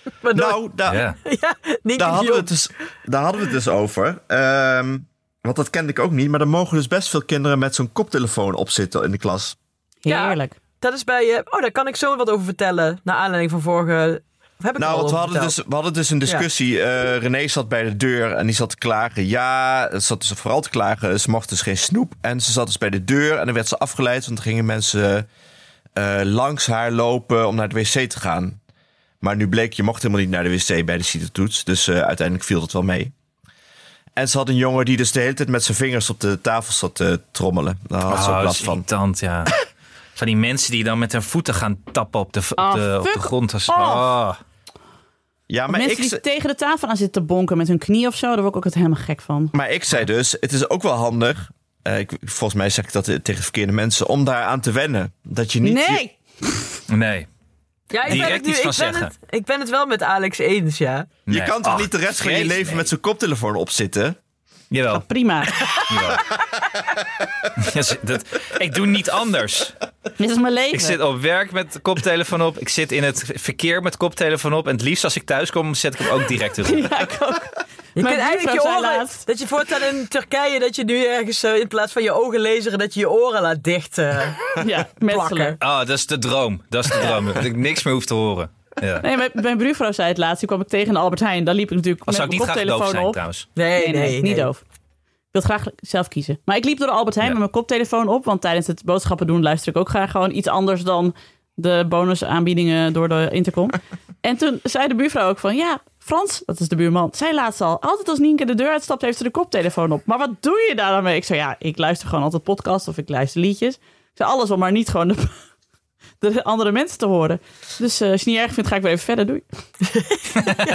Waardoor, nou, daar, ja, hadden we het dus, daar hadden we het dus over. Ehm, want dat kende ik ook niet. Maar er mogen dus best veel kinderen met zo'n koptelefoon op zitten in de klas. Ja. Heerlijk. Dat is bij... eh, oh, daar kan ik zo wat over vertellen. Naar aanleiding van vorige... Of heb ik er Nou, want we hadden, dus, we hadden dus een discussie. Eh René zat bij de deur en die zat te klagen. Ja, ze zat dus vooral te klagen. Ze mocht dus geen snoep. En ze zat dus bij de deur en dan werd ze afgeleid. Want dan gingen mensen eh, langs haar lopen om naar de wc te gaan. Maar nu bleek, je mocht helemaal niet naar de wc bij de CITO-toets. Dus eh, uiteindelijk viel dat wel mee. En ze had een jongen die dus de hele tijd met zijn vingers op de tafel zat te trommelen. Daar had ze ook Oh, dat last is van. irritant, ja. Van die mensen die dan met hun voeten gaan tappen op de, op Ah, de, op de grond. Off. oh. Ja, maar Mensen ik, die tegen de tafel aan zitten te bonken met hun knie of zo, daar word ik ook altijd helemaal gek van. Maar ik zei dus, het is ook wel handig. eh, ik, volgens mij zeg ik dat tegen verkeerde mensen. Om daaraan te wennen. Dat je niet. Nee! Nee. Ja, ik Direct ben het, nu, iets van ik, ben zeggen. het, ik ben het wel met Alex eens, ja. Je, kan toch Ach, niet de rest van je leven nee. met zo'n koptelefoon opzitten? Jawel. Prima. jawel. Ja, ze- dat, ik doe niet anders. Dit is mijn leven. Ik zit op werk met koptelefoon op. Ik zit in het verkeer met koptelefoon op. En het liefst als ik thuis kom, zet ik hem ook direct erop. Ja, ik ook. Je Mijn kunt eigenlijk je oren... laatst- Dat je voortaan in Turkije, dat je nu ergens eh, in plaats van je ogen lezen, dat je je oren laat dicht Ja, metselen. plakken. Oh, dat is de droom. Dat is de droom. Dat ik niks meer hoef te horen. Ja. Nee, mijn, mijn buurvrouw zei het laatst. Die kwam ik tegen in Albert Heijn. Daar liep ik natuurlijk Maar met zou ik mijn niet graag doof koptelefoon zijn op. trouwens? Nee, Nee, nee, niet doof. Ik wil het graag zelf kiezen. Maar ik liep door de Albert Heijn Ja. met mijn koptelefoon op. Want tijdens het boodschappen doen luister ik ook graag gewoon iets anders dan de bonusaanbiedingen door de intercom. En toen zei de buurvrouw ook van... Ja, Frans, dat is de buurman, zei laatst al... Altijd als Nienke de deur uitstapt, heeft ze de koptelefoon op. Maar wat doe je daar dan mee? Ik zei, ja, ik luister gewoon altijd podcast of ik luister liedjes. Ik zei, alles om maar niet gewoon de, de andere mensen te horen. Dus eh, als je het niet erg vindt, ga ik weer even verder. Doei.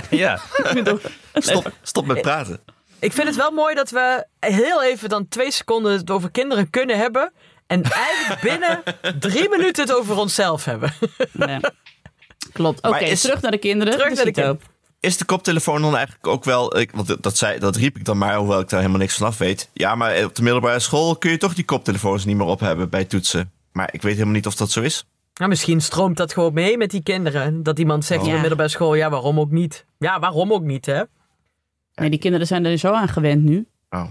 Ja. Ik vind het ook- Stop, stop met praten. Ik vind het wel mooi dat we heel even dan twee seconden het over kinderen kunnen hebben. En eigenlijk binnen drie minuten het over onszelf hebben. Nee. Klopt. Oké, Maar is- terug naar de kinderen. Terug naar de is de koptelefoon dan eigenlijk ook wel... Ik, want dat, zei, dat riep ik dan maar, hoewel ik daar helemaal niks van af weet. Ja, maar op de middelbare school kun je toch die koptelefoons niet meer op hebben bij toetsen. Maar ik weet helemaal niet of dat zo is. Nou, misschien stroomt dat gewoon mee met die kinderen. Dat iemand zegt Oh. in de middelbare school, ja, waarom ook niet? Ja, waarom ook niet, hè? Nee, die kinderen zijn er zo aan gewend nu. Oh.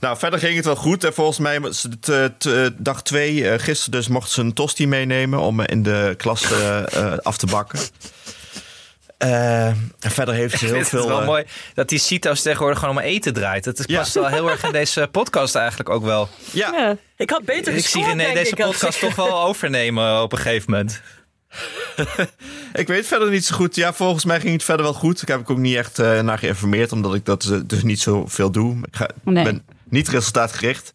Nou, verder ging het wel goed. En volgens mij was het eh, t- eh, dag twee, eh, gisteren dus, mochten ze een tosti meenemen om in de klas af te bakken. Eh, en verder heeft ze Ik heel vind het veel... wel mooi dat die CITO's tegenwoordig gewoon om eten draait. Dat Ja. past wel heel erg in deze podcast eigenlijk ook wel. ja, Ja. Ik had beter Ik zie René deze podcast ik- toch wel overnemen op een gegeven moment. ik weet verder niet zo goed. Ja, volgens mij ging het verder wel goed. Ik heb ik ook niet echt eh, naar geïnformeerd, omdat ik dat dus niet zoveel doe. Ik ga, Nee. ben niet resultaatgericht.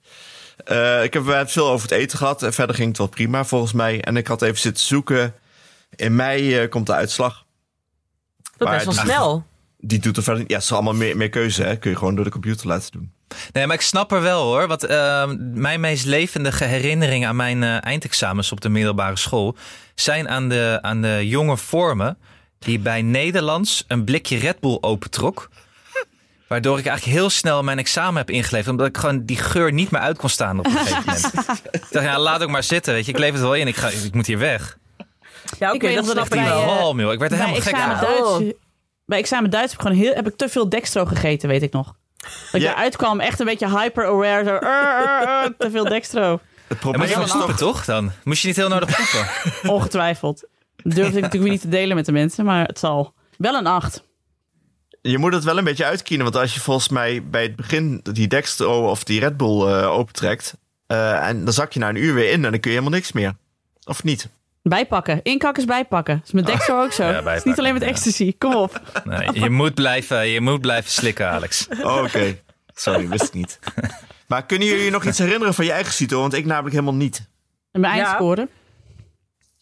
Eh, ik heb we hebben het veel over het eten gehad. En verder ging het wel prima volgens mij. En ik had even zitten zoeken. In mei eh, komt de uitslag. Dat Maar is best wel die- snel. Die doet er verder. Ja, het is allemaal meer, meer keuze. Hè? Kun je gewoon door de computer laten doen. Nee, maar ik snap er wel hoor. Want eh, mijn meest levendige herinneringen aan mijn eh, eindexamens op de middelbare school zijn aan de, aan de jonge vormen die bij Nederlands een blikje Red Bull opentrok. Waardoor ik eigenlijk heel snel mijn examen heb ingeleverd. Omdat ik gewoon die geur niet meer uit kon staan op een gegeven moment. ik dacht, ja, laat ook maar zitten. Weet je. Ik leef het wel in. Ik, ga, ik moet hier weg. Ja, oké, dat ik bij, wel. eh, joh. Ik werd er helemaal gek van. Duits, bij examen Duits heb ik, gewoon heel, heb ik te veel dextro gegeten, weet ik nog. Dat ik Ja. eruit kwam, echt een beetje hyper-aware. Zo, "Ur, ur, ur," te veel dextro. Het probleem was nog... toch dan? Moest je niet heel nodig poepen? Ongetwijfeld. Dat durfde ik natuurlijk weer niet te delen met de mensen, maar het zal. Wel een 8. Je moet het wel een beetje uitkiezen. Want als je volgens mij bij het begin die Dextro of die Red Bull eh, opentrekt... eh, en dan zak je na een uur weer in en dan kun je helemaal niks meer. Of niet? Bijpakken. Inkakken is bijpakken. Dat is met dextro ook zo. Ja, is niet alleen met ja. ecstasy. Kom op. Nee, je, moet blijven, je moet blijven slikken, Alex. Oh, oké. Sorry, wist ik niet. Maar kunnen jullie je nog iets herinneren van je eigen Cito? Want ik namelijk helemaal niet. En mijn Ja. eindscore.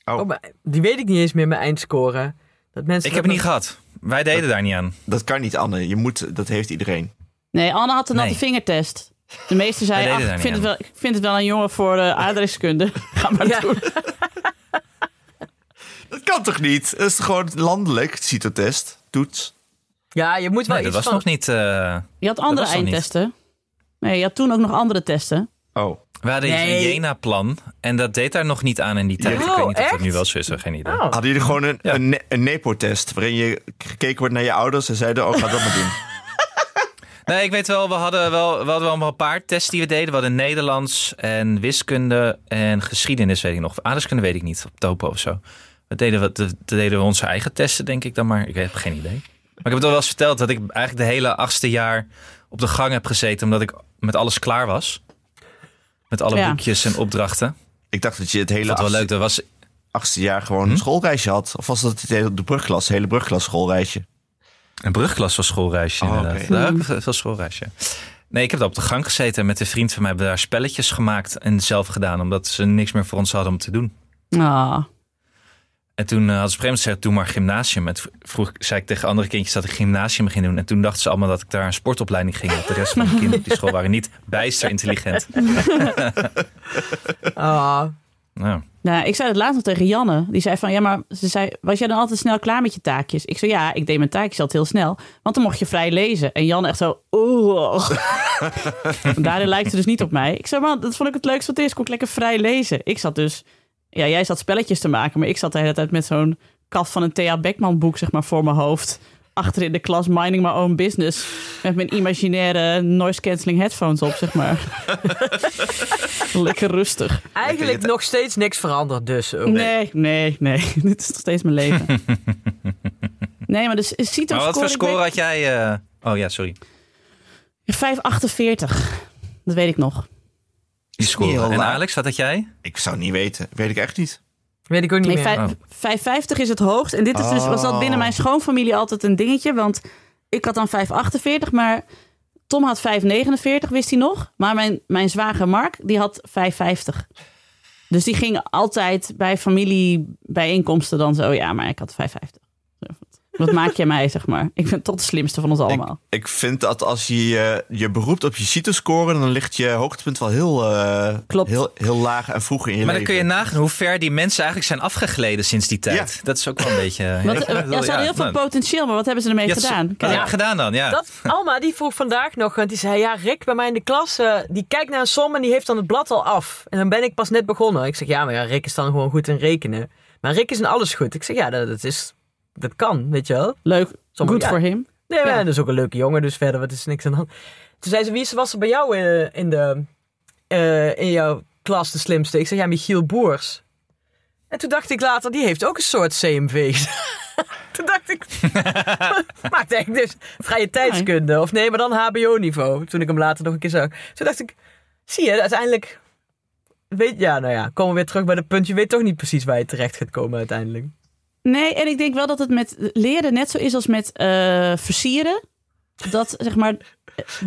Oh, Oh, die weet ik niet eens meer, mijn eindscore. Dat mensen Ik heb het niet gehad. Wij deden daar niet aan. dat kan niet, Anne. Je moet, dat heeft iedereen. Nee, Anne had een natte Nee. vingertest. De meeste zeiden, deden ach, ik vind, niet het wel, ik vind het wel een jongen voor uh, aardrijkskunde. Ga maar Ja. doen. Dat kan toch niet? Dat is gewoon landelijk, Cito-test, toets. Ja, je moet wel Nee, dat iets was van... nog niet... eh, Je had andere eindtesten. Nee, je had toen ook nog andere testen. Oh, we hadden Nee. een Jena-plan. En dat deed daar nog niet aan in die tijd. ik Oh, weet niet of dat echt? nu wel zo is. Geen idee. Oh. hadden jullie gewoon een, Ja. een, ne- een Nepo-test... waarin je gekeken wordt naar je ouders en zeiden... oh, ga dat maar doen. Nee, ik weet wel, we hadden wel, we hadden wel een paar tests die we deden. We hadden Nederlands en wiskunde en geschiedenis, weet ik nog. Aardrijkskunde weet ik niet, op topo of zo. We deden, we, dat deden we onze eigen testen, denk ik dan maar. Ik heb geen idee. Maar ik heb het al wel eens verteld dat ik eigenlijk de hele achtste jaar op de gang heb gezeten. Omdat ik met alles klaar was. Met alle Ja. boekjes en opdrachten. Ik dacht dat je het hele wel achtste, leuk. Dat was, achtste jaar gewoon Hm? een schoolreisje had. Of was dat de brugklas, hele brugklas schoolreisje? Een brugklas was schoolreisje Oh, inderdaad. ik veel veel schoolreisje. Nee, ik heb daar op de gang gezeten. en Met een vriend van mij hebben we daar spelletjes gemaakt en zelf gedaan. Omdat ze niks meer voor ons hadden om te doen. Ah. En toen uh, hadden ze op een gegeven moment gezegd, doe maar gymnasium. En toen vroeg, zei ik tegen andere kindjes dat ik gymnasium ging doen. En toen dachten ze allemaal dat ik daar een sportopleiding ging. Want de rest van de kinderen op die school waren niet bijster intelligent. Ah. Nou, Nou, ik zei het laatst nog tegen Janne. Die zei van, ja, maar ze zei, was jij dan altijd snel klaar met je taakjes? Ik zei, ja, ik deed mijn taakjes altijd heel snel. Want dan mocht je vrij lezen. En Janne echt zo, oeh. Daarin lijkt ze dus niet op mij. Ik zei, man, dat vond ik het leukste wat is. Kon ik lekker vrij lezen. Ik zat dus, ja, jij zat spelletjes te maken. Maar ik zat de hele tijd met zo'n kaf van een Thea Beckman boek, zeg maar, voor mijn hoofd. Achter in de klas, minding my own business. Met mijn imaginaire noise cancelling headphones op, zeg maar. lekker rustig. Eigenlijk nog steeds niks veranderd dus. ook. Nee, nee, nee. Dit is nog steeds mijn leven. nee, maar dus Cito maar wat voor score had jij? eh, Oh ja, sorry. weet- 5,48. Dat weet ik nog. Die En. Alex, wat had jij? Ik zou het niet weten. Weet ik echt niet. Weet ik ook niet Nee, meer. vijf- Oh. 5,50 is het hoogst. En dit is dus, was dat binnen mijn schoonfamilie altijd een dingetje. Want ik had dan 5,48, maar Tom had 5,49, wist hij nog. Maar mijn, mijn zwager Mark, die had 5,50. Dus die ging altijd bij familiebijeenkomsten dan zo... Ja, maar ik had 5,50. Wat maak jij mij, zeg maar? Ik ben toch de slimste van ons allemaal. Ik vind dat als je eh, je beroept op je CITO-score, dan ligt je hoogtepunt wel heel, eh, Klopt. heel, heel laag en vroeg in je Maar dan leven. kun je nagaan hoe ver die mensen eigenlijk zijn afgegleden sinds die tijd. Ja. Dat is ook wel een beetje... Bedoel, ja, ze hadden heel veel potentieel, maar wat hebben ze ermee ja, gedaan? Kijk, je gedaan dan? Ja. Dat, Alma, die vroeg vandaag nog, want die zei, ja, Rick bij mij in de klas, eh, die kijkt naar een som en die heeft dan het blad al af. En dan ben ik pas net begonnen. Ik zeg, ja, maar ja, Rick is dan gewoon goed in rekenen. Maar Rick is in alles goed. Ik zeg, ja, dat, dat is, dat kan, weet je wel. Leuk, Sommige- goed ja. voor hem. Nee, Ja. dat is ook een leuke jongen, dus verder, wat is niks aan de hand. Toen zei ze, wie was er bij jou in, in, de, eh, in jouw klas de slimste? Ik zeg, ja, Michiel Boers. En toen dacht ik later, die heeft ook een soort CMV. Toen dacht ik, maakt eigenlijk dus vrije tijdskunde. Of nee, maar dan HBO-niveau. Toen ik hem later nog een keer zag. Toen dacht ik, zie je, uiteindelijk... Weet, ja, nou ja, komen we weer terug bij het punt. Je weet toch niet precies waar je terecht gaat komen uiteindelijk. Nee, en ik denk wel dat het met leren net zo is als met eh, versieren. Dat zeg maar,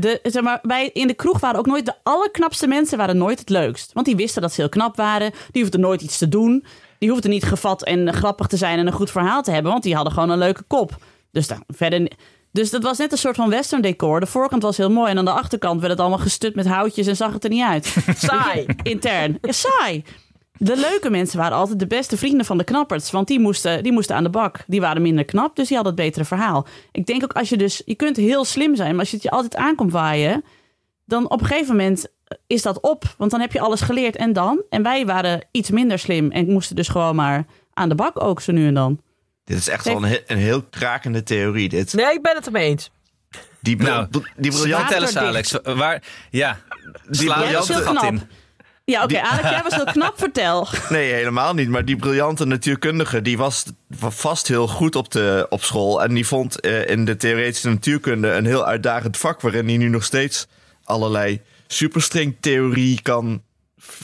de, zeg maar, wij in de kroeg waren ook nooit de allerknapste mensen, waren nooit het leukst. Want die wisten dat ze heel knap waren. Die hoefden nooit iets te doen. Die hoefden niet gevat en grappig te zijn en een goed verhaal te hebben, want die hadden gewoon een leuke kop. Dus, dan, verder, dus dat was net een soort van western decor. De voorkant was heel mooi en aan de achterkant werd het allemaal gestut met houtjes en zag het er niet uit. Saai. Intern. Ja, saai. De leuke mensen waren altijd de beste vrienden van de knappers. Want die moesten, die moesten aan de bak. Die waren minder knap, dus die hadden het betere verhaal. Ik denk ook als je dus... Je kunt heel slim zijn, maar als je het je altijd aankomt waaien... dan op een gegeven moment is dat op. Want dan heb je alles geleerd en dan. En wij waren iets minder slim en moesten dus gewoon maar aan de bak ook zo nu en dan. Dit is echt wel een, he- een heel krakende theorie. Dit. Nee, ik ben het ermee eens. Die, Nou, die briljante... Vertel eens, Waterdicht. Alex. Waar, ja, er heel een gat knap. in. Ja, oké, Die- Alex, jij was heel knap, vertel. Nee, helemaal niet. Maar die briljante natuurkundige, die was vast heel goed op, de, op school. En die vond eh, in de theoretische natuurkunde een heel uitdagend vak... waarin hij nu nog steeds allerlei superstringtheorie kan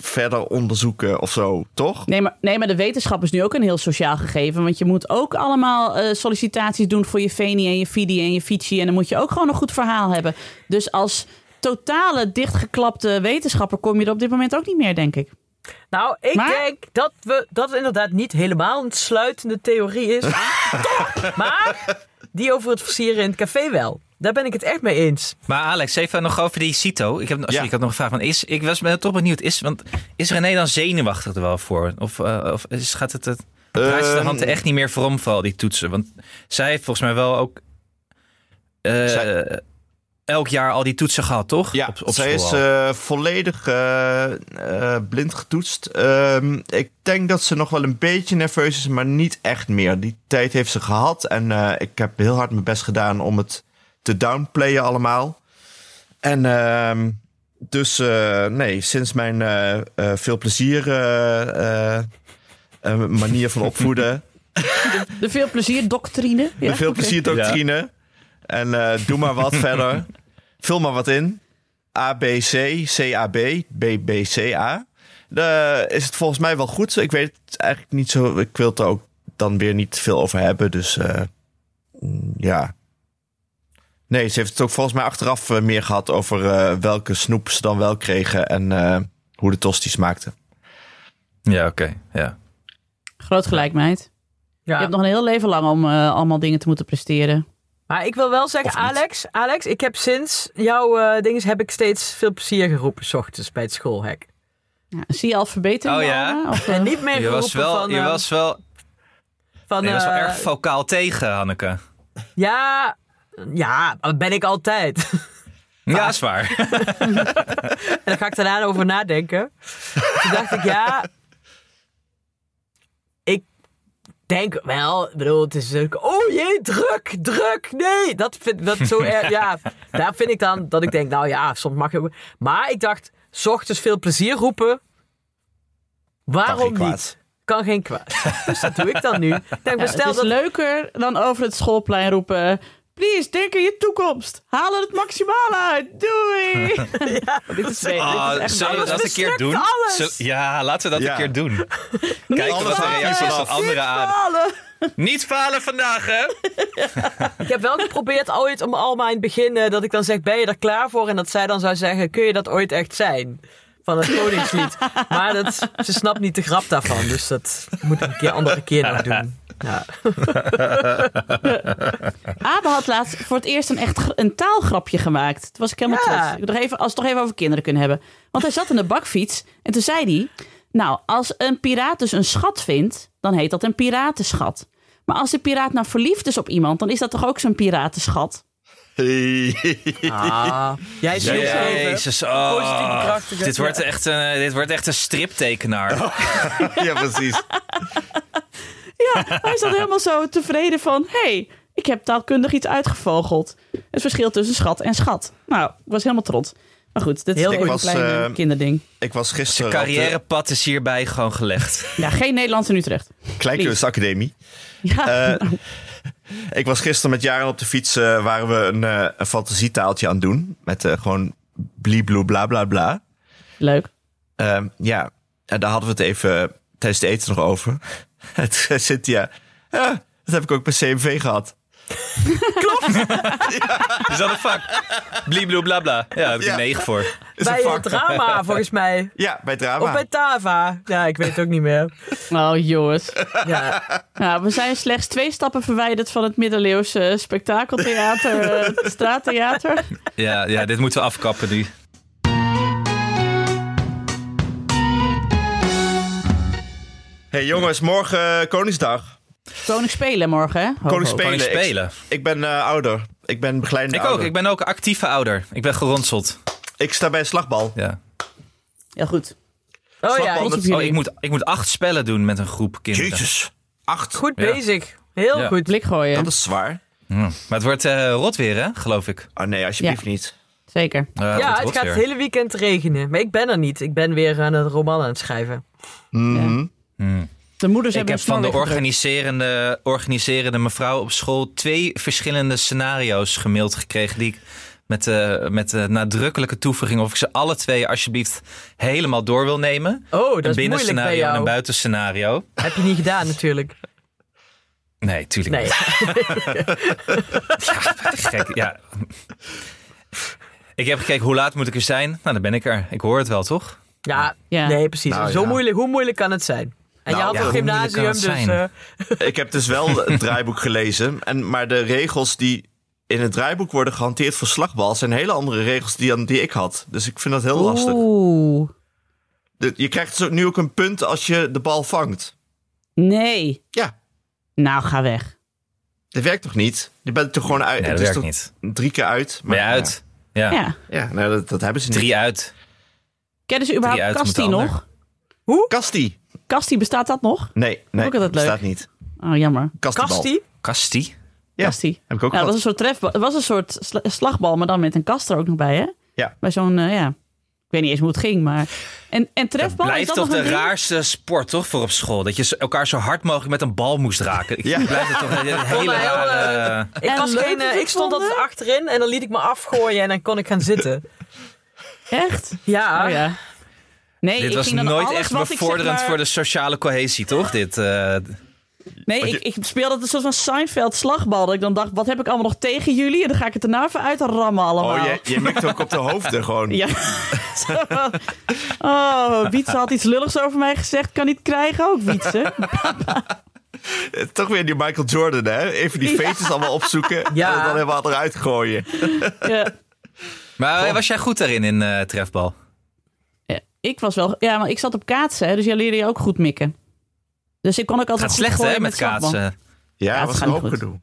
verder onderzoeken of zo, toch? Nee maar, nee, maar de wetenschap is nu ook een heel sociaal gegeven. Want je moet ook allemaal eh, sollicitaties doen voor je Veni en je Fidi en je Fici. En dan moet je ook gewoon een goed verhaal hebben. Dus als totale dichtgeklapte wetenschapper kom je er op dit moment ook niet meer, denk ik. Nou, ik Maar- denk dat, we, dat het inderdaad niet helemaal een sluitende theorie is. Toch? Maar die over het versieren in het café wel. Daar ben ik het echt mee eens. Maar Alex, even nog over die CITO. Ik heb, sorry, Ja. ik had nog een vraag. Van, is, ik was me toch benieuwd. Is, want, is René dan zenuwachtig er wel voor? Of, eh, of is, gaat het... het draait ze de Ehm, hand er echt niet meer voor om voor al die toetsen? Want zij heeft volgens mij wel ook... eh, Zij- elk jaar al die toetsen gehad, toch? Ja, op, op zij school is eh, volledig eh, eh, blind getoetst. Ehm, ik denk dat ze nog wel een beetje nerveus is, maar niet echt meer. Die tijd heeft ze gehad en eh, ik heb heel hard mijn best gedaan om het te downplayen allemaal. En ehm, dus eh, nee, sinds mijn eh, eh, veel plezier eh, eh, eh, manier van opvoeden... De veel plezier doctrine. Ja, Met veel plezier doctrine. En eh, doe maar wat verder. Vul maar wat in. ABC, CAB, BBCA. Daar is het volgens mij wel goed. Ik weet het eigenlijk niet zo. Ik wil het er ook dan weer niet veel over hebben. Dus eh, mm, ja. Nee, ze heeft het ook volgens mij achteraf eh, meer gehad over eh, welke snoep ze dan wel kregen en eh, hoe de tosti smaakte. Ja, oké. Ja. Groot gelijk, meid. Ja. Je hebt nog een heel leven lang om eh, allemaal dingen te moeten presteren. Maar ik wil wel zeggen. Alex, Alex, ik heb sinds jouw eh dingen heb ik steeds veel plezier geroepen, s ochtends bij het schoolhek. Ja, zie je al verbetering? Oh ja? Of, eh, En niet meer Je was wel, van... je eh, was wel, van, nee, je was wel erg vocaal tegen, Hanneke. Ja, ja, dat ben ik altijd. Ja, is waar. En dan ga ik daarna over nadenken. Toen dacht ik, ja... Ik denk wel... Ik bedoel, het is natuurlijk... Oh jee, druk, druk, nee! Dat vind dat zo erg... Ja, daar vind ik dan dat ik denk... Nou ja, soms mag je ook... Maar ik dacht, 's ochtends veel plezier roepen... Waarom niet? Kan geen kwaad. Dus dat doe ik dan nu. Denk, Ja, stel het is dat... leuker dan over het schoolplein roepen... Please, denk aan je toekomst. Haal er het maximale uit. Doei. ja, dit is, Oh, dit is echt zullen we dat een keer doen? alles. Zul- ja, laten we dat Ja. een keer doen. Kijken wat de reacties van anderen aan. falen. Niet falen vandaag, hè? Ik heb wel geprobeerd ooit om Alma in het begin dat ik dan zeg, ben je er klaar voor? En dat zij dan zou zeggen, kun je dat ooit echt zijn? Van het koningslied. Maar dat, ze snapt niet de grap daarvan. Dus dat moet ik een keer andere keer nog doen. Ja. Abe had laatst voor het eerst een echt een taalgrapje gemaakt. Toen was ik helemaal Ja. trots. Ik even, als we het nog even over kinderen kunnen hebben. Want hij zat in de bakfiets en toen zei hij... Nou, als een piraat dus een schat vindt, dan heet dat een piratenschat. Maar als de piraat nou verliefd is op iemand, dan is dat toch ook zo'n piratenschat? Ah. Jij is heel even. Jezus, oh. Dit wordt, echt een, dit wordt echt een striptekenaar. ja, precies. Ja, hij zat helemaal zo tevreden van... hé, hey, ik heb taalkundig iets uitgevogeld. Het verschil tussen schat en schat. Nou, ik was helemaal trots. Maar goed, dit is Heel een goed. klein eh, kinderding. Ik was gisteren de Carrièrepad is hierbij gewoon gelegd. Ja, geen Nederlands in Utrecht. Kleinkunstacademie. Ja, Eh, ik was gisteren met Jaren op de fiets. eh, waren we een, eh, een fantasietaaltje aan het doen. Met eh, gewoon bliebloe bla bla bla. leuk. Ehm, ja, en daar hadden we het even tijdens het eten nog over. Het zei Cynthia, ja, dat heb ik ook bij CMV gehad. Is dat een vak? Bla. Ja, daar heb ik Ja. een 9 voor. Is Bij drama, volgens mij. Ja, bij drama. Of bij Tava. Ja, ik weet het ook niet meer. Oh, jongens. Ja. Nou, we zijn slechts twee stappen verwijderd van het middeleeuwse spektakeltheater, eh, het straattheater. Ja, ja, dit moeten we afkappen nu. Hey jongens, morgen eh, Koningsdag. Koning spelen morgen, hè? Ho. Koning spelen. Koning Ik- spelen. Ik, ben eh, ouder. Ik ben begeleidende Ik ook. ouder. Ik ben ook actieve ouder. Ik ben geronseld. Ik sta bij een slagbal. Ja. Ja, goed. Oh ja, Slagbal met- op jullie. Oh, ik moet, ik moet acht spellen doen met een groep kinderen. Jezus. Acht. goed Ja. bezig. Heel Ja. goed. Blik gooien. Dat is zwaar. Ja. Maar het wordt eh, rot weer, hè? Geloof ik. Oh nee, alsjeblieft niet. Zeker. Ja, het gaat weer. het hele weekend regenen. Maar ik ben er niet. Ik ben weer aan het roman aan het schrijven. Mhm. Hmm. De moeders Ik hebben heb van de organiserende, organiserende mevrouw op school twee verschillende scenario's gemaild gekregen. Die ik met de, met de nadrukkelijke toevoeging of ik ze alle twee alsjeblieft helemaal door wil nemen. Oh, dat een is moeilijk bij binnenscenario en een buitenscenario. Heb je niet gedaan natuurlijk. Nee, tuurlijk Nee. niet. Gek, ja. Ik heb gekeken hoe laat moet ik er zijn. Nou, dan ben ik er. Ik hoor het wel, toch? Ja, Ja. nee, precies. Nou, Zo ja. moeilijk, hoe moeilijk kan het zijn? En Nou, je had ja, een hoe gymnasium, dus... eh, Ik heb dus wel het draaiboek gelezen. En, maar de regels die in het draaiboek worden gehanteerd voor slagbal... zijn hele andere regels die, dan die ik had. Dus ik vind dat heel lastig. Oeh. De- Je krijgt dus nu ook een punt als je de bal vangt. Nee. Ja, Nou, ga weg. dat werkt toch niet? Je bent toch gewoon uit. Nee, het dat is werkt toch niet. drie keer uit. Ben je ja. uit? Ja. Ja. Ja, nou, dat, dat hebben ze niet. Drie uit. Kennen ze überhaupt uit Kasti moeten nog? Kasti. Bestaat dat nog? Nee, nee, Ook altijd leuk. staat niet. Oh, jammer. Kastibal. Kasti? Kasti? Ja, Kasti. heb ik ook Ja, dat was een soort trefbal. Het was een soort sla- slagbal, maar dan met een kast er ook nog bij, hè? Ja. Bij zo'n, eh, ja... Ik weet niet eens hoe het ging, maar... En, en trefbal, is Blijft dat toch nog de een ding? raarste sport, toch, voor op school? Dat je elkaar zo hard mogelijk met een bal moest raken. Ik Ja. blijf het toch een hele rare... Ik, En was geen, eh, ik stond altijd achterin en dan liet ik me afgooien en dan kon ik gaan zitten. Echt? Ja. Oh ja. Nee, Dit ik was ging dan nooit echt zeg bevorderend maar- voor de sociale cohesie, toch? Dit, eh, Nee, ik, je- ik speelde het een soort van Seinfeld slagbal. Dat ik dan dacht, wat heb ik allemaal nog tegen jullie? En dan ga ik het er nou even uit rammen allemaal. Oh, je, je mikt ook op de hoofden gewoon. Ja. Oh, Wietse had iets lulligs over mij gezegd. Kan niet krijgen ook, Wietse. Toch weer die Michael Jordan, hè? Even die Ja. feestjes allemaal opzoeken. Ja. En dan helemaal eruit gooien. Ja. Maar eh, was jij goed daarin in eh, trefbal? Ja, Ik was wel... Ja, maar ik zat op kaatsen, hè, dus jij leerde je ook goed mikken. Dus ik kon ook altijd Gaat goed slecht hè, met kaatsen. Ja, het was gaat een hoop gedoe.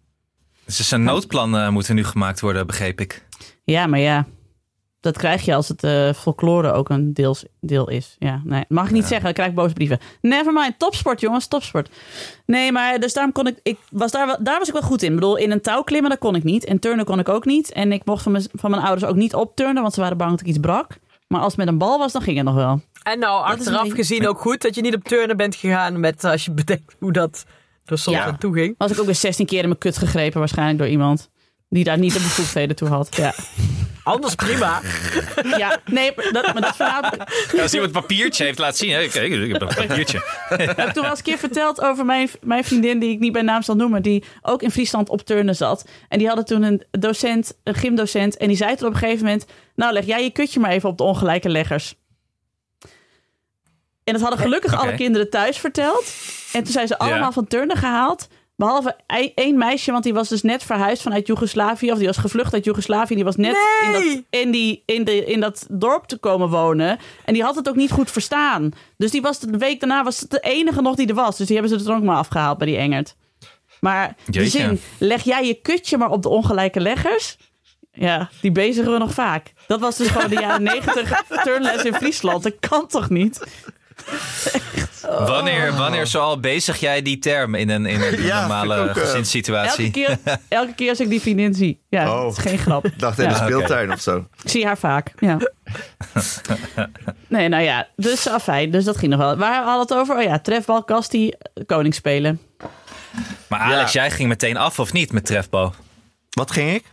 Dus een noodplan eh, moet er nu gemaakt worden, begreep ik. Ja, maar ja. Dat krijg je als het eh, folklore ook een deels, deel is. Ja, nee. Mag ik niet zeggen, dan krijg ik boze brieven. Nevermind, topsport jongens, topsport. Nee, maar dus daarom kon ik... ik was daar, wel- daar was ik wel goed in. Ik bedoel, in een touw klimmen, dat kon ik niet. En turnen kon ik ook niet. En ik mocht van mijn, van mijn ouders ook niet opturnen, want ze waren bang dat ik iets brak. Maar als het met een bal was, dan ging het nog wel. En nou, achteraf gezien ook goed dat je niet op turnen bent gegaan met als je bedenkt hoe dat er soms Ja. aan toe ging. Was ik ook weer 16 keer in mijn kut gegrepen, waarschijnlijk door iemand. Die daar niet de bevoegdheden toe had. Ja, Anders prima. ja nee, maar dat, maar dat verhaal heb ik- Als iemand een papiertje heeft laten zien. Hè? Kijk, ik heb een papiertje. heb ik toen wel eens een keer verteld over mijn, mijn vriendin, die ik niet bij naam zal noemen, die ook in Friesland op turnen zat. En die hadden toen een docent, een gymdocent, en die zei toen op een gegeven moment, nou leg jij je kutje maar even op de ongelijke leggers. En dat hadden gelukkig alle kinderen thuis verteld. En toen zijn ze allemaal Ja. van turnen gehaald. Behalve ei- één meisje, want die was dus net verhuisd vanuit Joegoslavië. Of die was gevlucht uit Joegoslavië. Die was net in, dat, in, die, in, de, in dat dorp te komen wonen. En die had het ook niet goed verstaan. Dus die was de week daarna was het de enige nog die er was. Dus die hebben ze er ook maar afgehaald bij die Engert. Maar die Jeetje. zin, leg jij je kutje maar op de ongelijke leggers? Ja, die bezigen we nog vaak. Dat was dus gewoon de jaren negentig turnles in Friesland. Dat kan toch niet? Wanneer, wanneer zoal bezig jij die term in een, in een Ja, normale ook, eh, gezinssituatie? Elke keer, elke keer als ik die vriendin zie. Ja, Oh. is geen grap. Ik dacht in Ja. de speeltuin of zo. Ik zie haar vaak, ja. nee, nou ja, dus afijn. Dus dat ging nog wel. Waar hadden we het over? Oh ja, trefbal, kastie, koning spelen. Maar Alex, Ja. jij ging meteen af of niet met trefbal? Wat ging ik?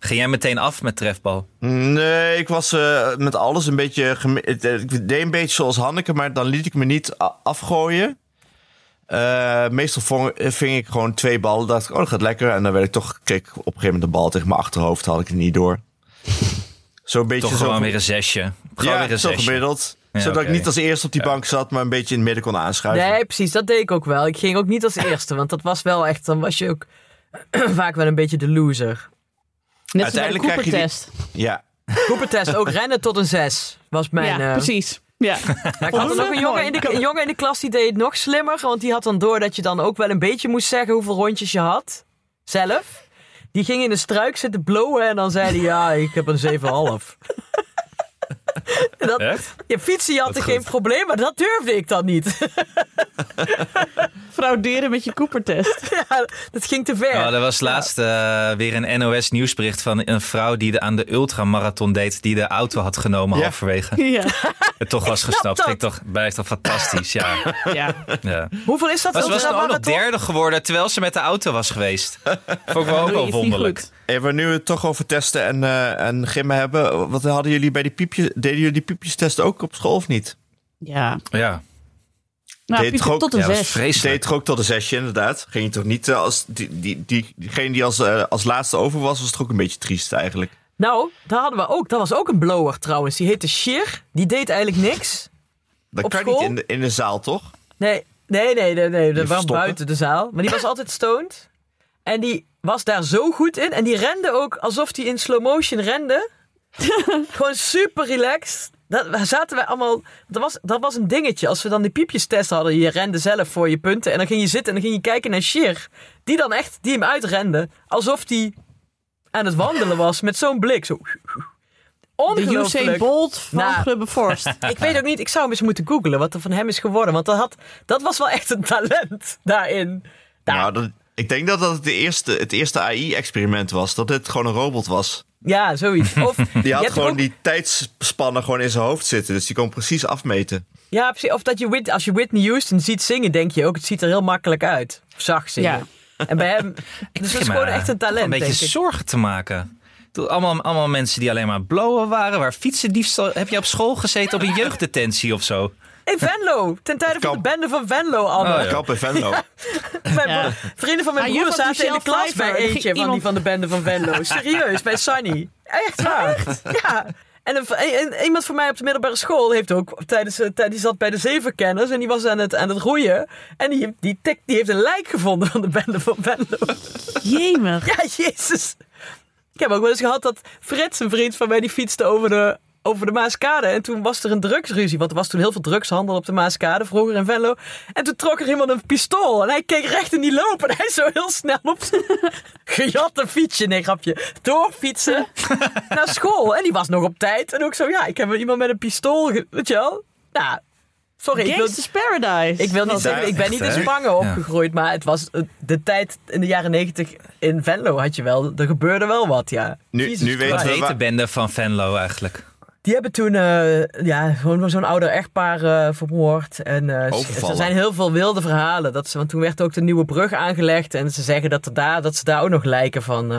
Ging jij meteen af met trefbal? Nee, ik was eh, met alles een beetje... eh, Ik deed een beetje zoals Hanneke, maar dan liet ik me niet afgooien. Eh, meestal vong, ving ik gewoon twee ballen. dacht ik, oh, dat gaat lekker. En dan werd ik toch... Ik op een gegeven moment de bal tegen mijn achterhoofd. Had ik het niet door. Zo'n beetje Toch zo... gewoon weer een zesje. Gewoon ja, weer een zo zesje. gemiddeld. Ja, zodat ik niet als eerste op die bank zat, maar een beetje in het midden kon aanschuiven. Nee, precies. Dat deed ik ook wel. Ik ging ook niet als eerste, want dat was wel echt... Dan was je ook vaak wel een beetje de loser. Net als bij de Uiteindelijk krijg je die- Cooper-test. Ja, Cooper-test, ook rennen tot een zes. Was mijn... Ja, eh, precies. Ja. Ik had er nog een jongen, in de, een jongen in de klas die deed het nog slimmer. Want die had dan door dat je dan ook wel een beetje moest zeggen hoeveel rondjes je had. Zelf. Die ging in de struik zitten blowen en dan zei hij, ja, ik heb een 7,5. Dat, Echt? ja, fietsen goed. geen probleem, maar dat durfde ik dan niet. Frauderen met je Cooper-test. ja, dat ging te ver. Oh, er was laatst eh, weer een NOS nieuwsbericht van een vrouw die de, aan de ultramarathon deed, die de auto had genomen Ja. halverwege. Ja. Het toch was snap gestapt. dat. Vind ik toch, blijft toch fantastisch, ja. ja. ja. Hoeveel is dat? Maar ze was dan ook nog derde geworden terwijl ze met de auto was geweest. Vond ik wel ook je wel wonderlijk. goed. En we nu het toch over testen en, eh en gimmen hebben. Wat hadden jullie bij die piepjes? Deden jullie die piepjestesten ook op school of niet? Ja. Ja, Nou, Deed Pieter, toch ook- tot een ja dat was zes. Deed toch ook tot een zesje, inderdaad? Ging je toch niet eh, als die, die, die, diegene die als, eh, als laatste over was, was toch ook een beetje triest eigenlijk? Nou, daar hadden we ook. Dat was ook een blower trouwens. Die heette Shir. Die deed eigenlijk niks. Dat Op kan school? niet in de, in de zaal, toch? Nee, nee, nee, nee, nee. Dat was buiten de zaal. Maar die was altijd stoned. En die was daar zo goed in. En die rende ook alsof hij in slow motion rende. Gewoon super relaxed. Dat, daar zaten wij allemaal... Dat was, dat was een dingetje. Als we dan die piepjestest hadden. Je rende zelf voor je punten. En dan ging je zitten en dan ging je kijken naar Shir. Die dan echt, die hem uitrende. Alsof die aan het wandelen was. Met zo'n blik. Zo. De Ongelooflijk. Usain Bolt van Nou. Grubbe Forst. Ik weet ook niet, ik zou hem eens moeten googlen wat er van hem is geworden. Want dat, had, dat was wel echt een talent daarin. Nou, Nou, dat, ik denk dat dat het, de eerste, het eerste AI-experiment was. Dat het gewoon een robot was. Ja, zoiets. Of, Die je had hebt gewoon ook- die tijdsspannen gewoon in zijn hoofd zitten. Dus die kon precies afmeten. Ja, precies. Of dat je, als je Whitney Houston ziet zingen, denk je ook, het ziet er heel makkelijk uit. Of zacht zingen. En bij hem, dus dat is gewoon echt een talent, Een beetje denk ik. zorgen te maken. Allemaal, allemaal mensen die alleen maar blowen waren. Waar fietsendiefstal... Heb je op school gezeten op een jeugddetentie of zo? In Venlo, ten tijde van de bende van Venlo, Anne. Oh, ja. Kamp en Venlo. Mijn vrienden van mijn Maar broer zaten in de klas bij Pfeiffer, eentje van die van de bende van Venlo. Serieus, bij Sunny. Echt waar. Ja. En, een, en iemand van mij op de middelbare school heeft ook tijdens, eh, tijd- die zat bij de zevenkenners en die was aan het, aan het roeien. En die, die, tik, die heeft een lijk gevonden van de bende van Venlo. Jemig. Ja, jezus. Ik heb ook wel eens gehad dat Frits, een vriend van mij, die fietste over de, over de Maaskade. En toen was er een drugsruzie, want er was toen heel veel drugshandel op de Maaskade, vroeger in Venlo. En toen trok er iemand een pistool en hij keek recht in die loop en hij zo heel snel op zijn gejatte fietsje, nee grapje, doorfietsen naar school. En die was nog op tijd en ook zo, ja, ik heb iemand met een pistool, weet je wel. Nou, sorry, ik wil, Paradise. ik wil niet zeggen, ik ben niet in? Spangen opgegroeid, maar het was eh, de tijd in de jaren negentig in Venlo had je wel, er gebeurde wel wat, ja. Nu- Jesus nu weten we heet de bende van Venlo eigenlijk? Die hebben toen eh, ja, gewoon zo'n ouder echtpaar eh, vermoord. En eh, er zijn heel veel wilde verhalen. Dat ze, want toen werd ook de nieuwe brug aangelegd. En ze zeggen dat, er daar, dat ze daar ook nog lijken van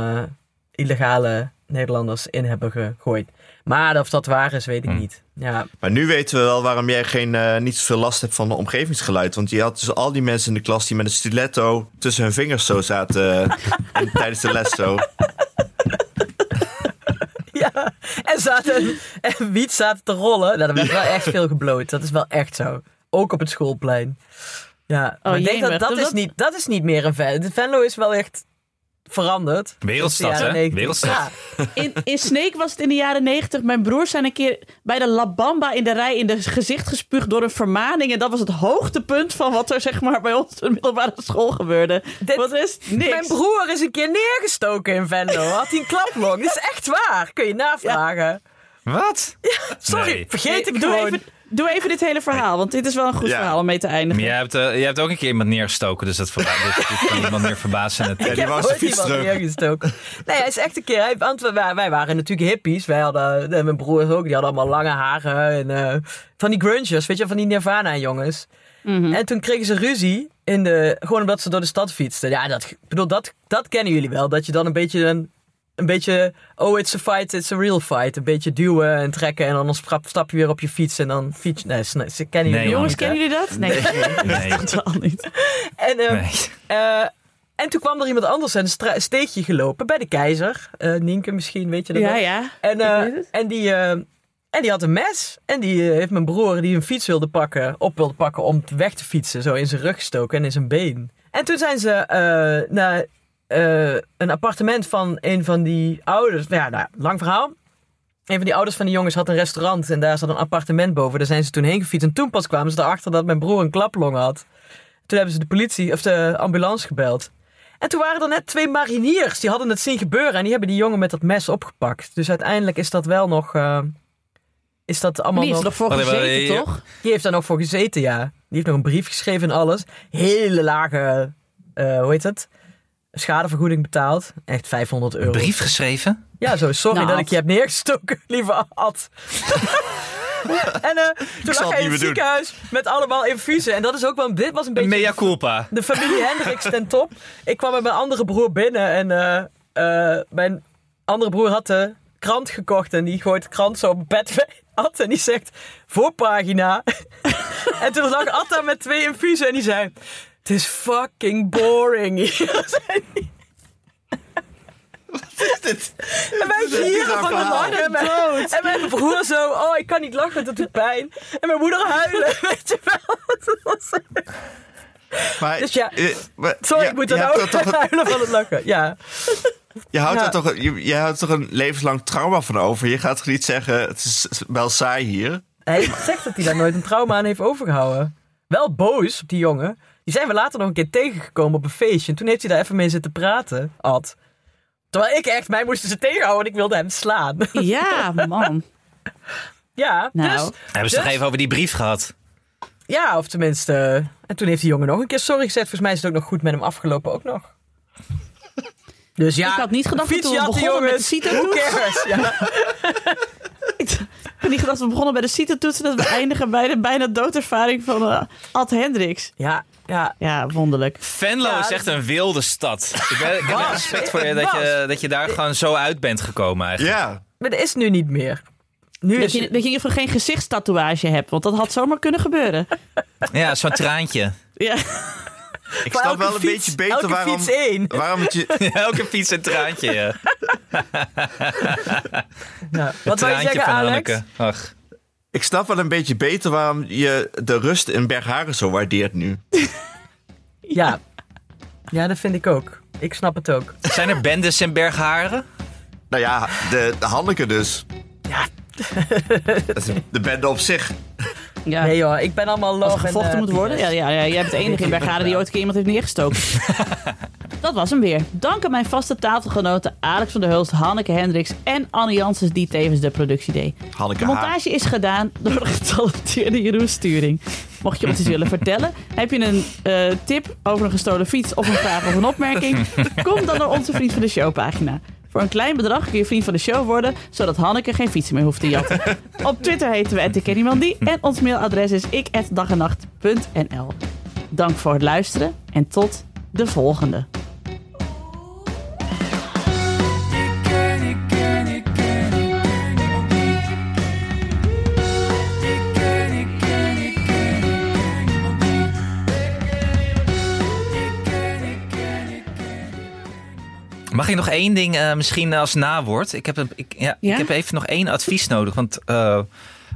illegale Nederlanders in hebben gegooid. Maar of dat waar is, weet ik niet. Ja, Maar nu weten we wel waarom jij geen, eh, niet zoveel last hebt van de omgevingsgeluid. Want je had dus al die mensen in de klas die met een stiletto tussen hun vingers zo zaten en tijdens de les zo. En, zaten, en wiet zaten te rollen. Nou, er werd wel echt veel gebloot. Dat is wel echt zo. Ook op het schoolplein. Ja, maar ik denk dat, dat, Dat- is niet, dat is niet meer een Venlo. De Venlo is wel echt veranderd. Wereldstad, hè? 90. Wereldstad. Ja, In, in Sneek was het in de jaren negentig. Mijn broers zijn een keer bij de La Bamba in de rij in de gezicht gespuugd door een vermaning. En dat was het hoogtepunt van wat er zeg maar bij ons in de middelbare school gebeurde. Dit- wat is niks. Mijn broer is een keer neergestoken in Venlo. Had hij een klaplong. Dit is echt waar. Kun je navragen. Wat? Sorry, Nee. vergeet ik doe, even, doe even dit hele verhaal, want dit is wel een goed Ja. verhaal om mee te eindigen. Maar jij hebt, eh, jij hebt ook een keer iemand neergestoken, dus dat verba- dit, dit kan niemand meer verbazen. Het, Ja, die fiets iemand terug. neergestoken. Nee, hij is echt een keer... Hij, want wij, wij waren natuurlijk hippies. Wij hadden... En mijn broers ook. Die hadden allemaal lange haren. En, eh, van die grungers, weet je, van die Nirvana-jongens. Mhm. En toen kregen ze ruzie. In de, gewoon omdat ze door de stad fietsten. Ja, dat, bedoel, dat, dat kennen jullie wel. Dat je dan een beetje... Een, een beetje, oh, it's a fight, it's a real fight. Een beetje duwen en trekken en dan stap, je weer op je fiets en dan fiets. Nee, ze, ze kennen jullie Jongens, kennen jullie dat? Nee, Nee. totaal niet. En, ehm, nee. eh, en toen kwam er iemand anders een stra- steegje gelopen bij de keizer. Eh Nienke misschien, weet je dat Ja, nog? ja. En, eh, en, die, en die had een mes. En die heeft mijn broer, die een fiets wilde pakken, op wilde pakken om weg te fietsen. Zo in zijn rug gestoken en in zijn been. En toen zijn ze eh, naar eh, een appartement van een van die ouders. Nou Ja, nou, lang verhaal. Een van die ouders van die jongens had een restaurant en daar zat een appartement boven. Daar zijn ze toen heen gefietst en toen pas kwamen ze erachter dat mijn broer een klaplong had. Toen hebben ze de politie of de ambulance gebeld. En toen waren er net twee mariniers die hadden het zien gebeuren en die hebben die jongen met dat mes opgepakt. Dus uiteindelijk is dat wel nog. eh, is dat allemaal Die is nog. nog voor gezeten, je- toch? Die heeft daar nog voor gezeten, ja. Die heeft nog een brief geschreven en alles. Hele lage, eh, hoe heet het? Schadevergoeding betaald. Echt 500 euro. Een brief geschreven? Ja, zo. Sorry Nou, dat ik je heb neergestoken, lieve Ad. en eh, toen zal lag hij in het doen. ziekenhuis met allemaal infusen. En dat is ook wel, dit was een beetje Mea culpa. de familie Hendricks ten top. Ik kwam met mijn andere broer binnen en eh, eh, mijn andere broer had de krant gekocht en die gooit de krant zo op bed weg. Ad en die zegt voorpagina. en toen lag Ad daar met twee infusen en die zei: Het is fucking boring hier. zei hij. En wij gieren van de verhaal. lach. En mijn, en mijn broer zo, oh ik kan niet lachen, dat doet pijn. En mijn moeder huilen, weet je wel. Dat was- Maar, Dus ja, eh, maar- Sorry, ja, ik moet dan ook toch een- huilen van het lachen. Ja. Je houdt, Ja. er toch, een- je, je houdt er toch een levenslang trauma van over? Je gaat toch niet zeggen, het is wel saai hier? Hij zegt dat hij daar nooit een trauma aan heeft overgehouden. Wel boos op die jongen. Die zijn we later nog een keer tegengekomen op een feestje. En toen heeft hij daar even mee zitten praten, Ad. Terwijl ik echt, mij moesten ze tegenhouden en ik wilde hem slaan. Ja, man. Ja, Nou. dus... Hebben ze Dus- toch even over die brief gehad? Ja, of tenminste... En toen heeft die jongen nog een keer sorry gezegd. Volgens mij is het ook nog goed met hem afgelopen ook nog. Dus ja, Ik had niet gedacht dat we begonnen met de jongens. CITO-toets. Who cares? Ja. Ik had niet gedacht dat we begonnen bij de CITO-toets... en dat we eindigen bij de bijna doodervaring van eh, Ad Hendricks. ja, ja. Ja, wonderlijk. Venlo Ja, is echt een wilde stad. Ik, ben, ik heb respect voor je dat, je dat je daar gewoon zo uit bent gekomen eigenlijk. Ja, Maar dat is nu niet meer. Nu Dat is je, dat je in ieder geval geen gezichtstatoeage hebt, want dat had zomaar kunnen gebeuren. Ja, zo'n traantje. Ja, ik snap wel een fiets- beetje beter elke waarom, fiets één. waarom het je... Elke fiets een traantje. Ja. Ja. Wat wil je zeggen, van Alex? Hanneke. Ach. Ik snap wel een beetje beter waarom je de rust in Bergharen zo waardeert nu. Ja. ja, dat vind ik ook. Ik snap het ook. Zijn er bendes in Bergharen? Nou ja, de, de Hanneke dus. Ja. Dat is de bende op zich. Ja. Nee joh, ik ben allemaal love Als gevochten en, moet eh, worden. Ja, ja, ja, jij bent de enige in Bergharen die ooit een keer iemand heeft neergestoken. Dat was hem weer. Dank aan mijn vaste tafelgenoten Alex van der Hulst, Hanneke Hendricks en Anne Janssens die tevens de productie deed. Hanneke De montage is gedaan door de getalenteerde Jeroen Sturing. Mocht je ons iets willen vertellen, heb je een eh, tip over een gestolen fiets of een vraag of een opmerking, kom dan naar onze Vriend van de Show pagina. Voor een klein bedrag kun je vriend van de show worden, zodat Hanneke geen fietsen meer hoeft te jatten. Op Twitter heten we @ikkenniemandie en ons mailadres is ik@dagenacht.nl. Dank voor het luisteren en tot de volgende. Mag ik nog één ding, eh, misschien als nawoord? Ik heb, een, ik, ja, Ja? ik heb even nog één advies nodig. Want eh,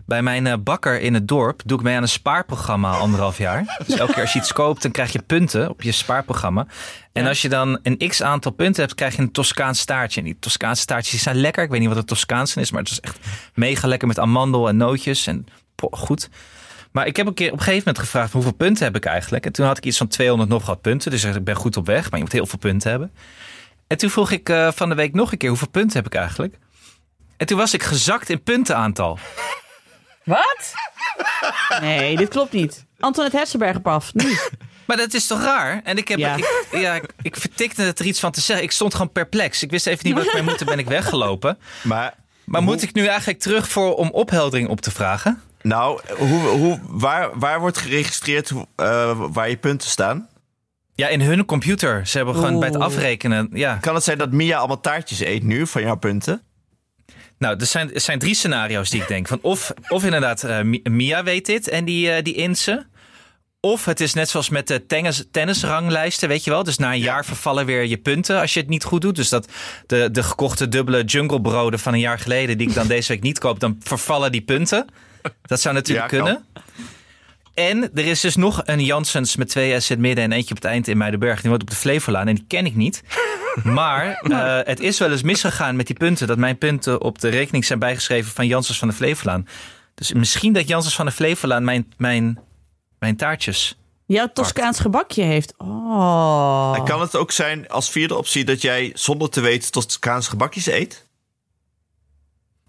Bij mijn eh, bakker in het dorp doe ik mee aan een spaarprogramma al anderhalf jaar. Dus elke keer als je iets koopt, dan krijg je punten op je spaarprogramma. En als je dan een x aantal punten hebt, krijg je een Toscaans staartje. En die Toscaanse staartjes zijn lekker. Ik weet niet wat het Toscaanse is, maar het is echt mega lekker met amandel en nootjes. En goed. Maar ik heb een keer op een gegeven moment gevraagd hoeveel punten heb ik eigenlijk. En toen had ik iets van 200 nog wat punten. Dus ik ben goed op weg, maar je moet heel veel punten hebben. En toen vroeg ik eh, van de week nog een keer hoeveel punten heb ik eigenlijk. En toen was ik gezakt in puntenaantal. Wat? Nee, dit klopt niet. Antoinette Hessenberger paf. Nu. Maar dat is toch raar? En ik, heb, Ja. ik, ja, ik, ik vertikte het er iets van te zeggen. Ik stond gewoon perplex. Ik wist even niet wat ik mee moet. Toen ben ik weggelopen. Maar, Maar moet ik nu eigenlijk terug voor om opheldering op te vragen? nou, hoe, hoe, waar, waar wordt geregistreerd eh, waar je punten staan? Ja, in hun computer. Ze hebben gewoon bij het afrekenen. Ja. Kan het zijn dat Mia allemaal taartjes eet nu van jouw punten? Nou, er zijn, er zijn drie scenario's die ik denk. Van of, of inderdaad, eh, Mi- Mia weet dit en die, eh, die Inse. Of het is net zoals met de tennis, tennisranglijsten, weet je wel. Dus na een jaar vervallen weer je punten als je het niet goed doet. Dus dat de, de gekochte dubbele junglebroden van een jaar geleden... die ik dan deze week niet koop, dan vervallen die punten. Dat zou natuurlijk Ja, kan. En er is dus nog een Janssens met twee S in het midden en eentje op het eind in Muidenberg. Die woont op de Flevolaan en die ken ik niet. Maar eh, het is wel eens misgegaan met die punten. Dat mijn punten op de rekening zijn bijgeschreven van Janssens van de Flevolaan. Dus misschien dat Janssens van de Flevolaan mijn, mijn, mijn taartjes... Jouw Toscaans gebakje heeft. Oh. En kan het ook zijn als vierde optie dat jij zonder te weten Toscaanse gebakjes eet?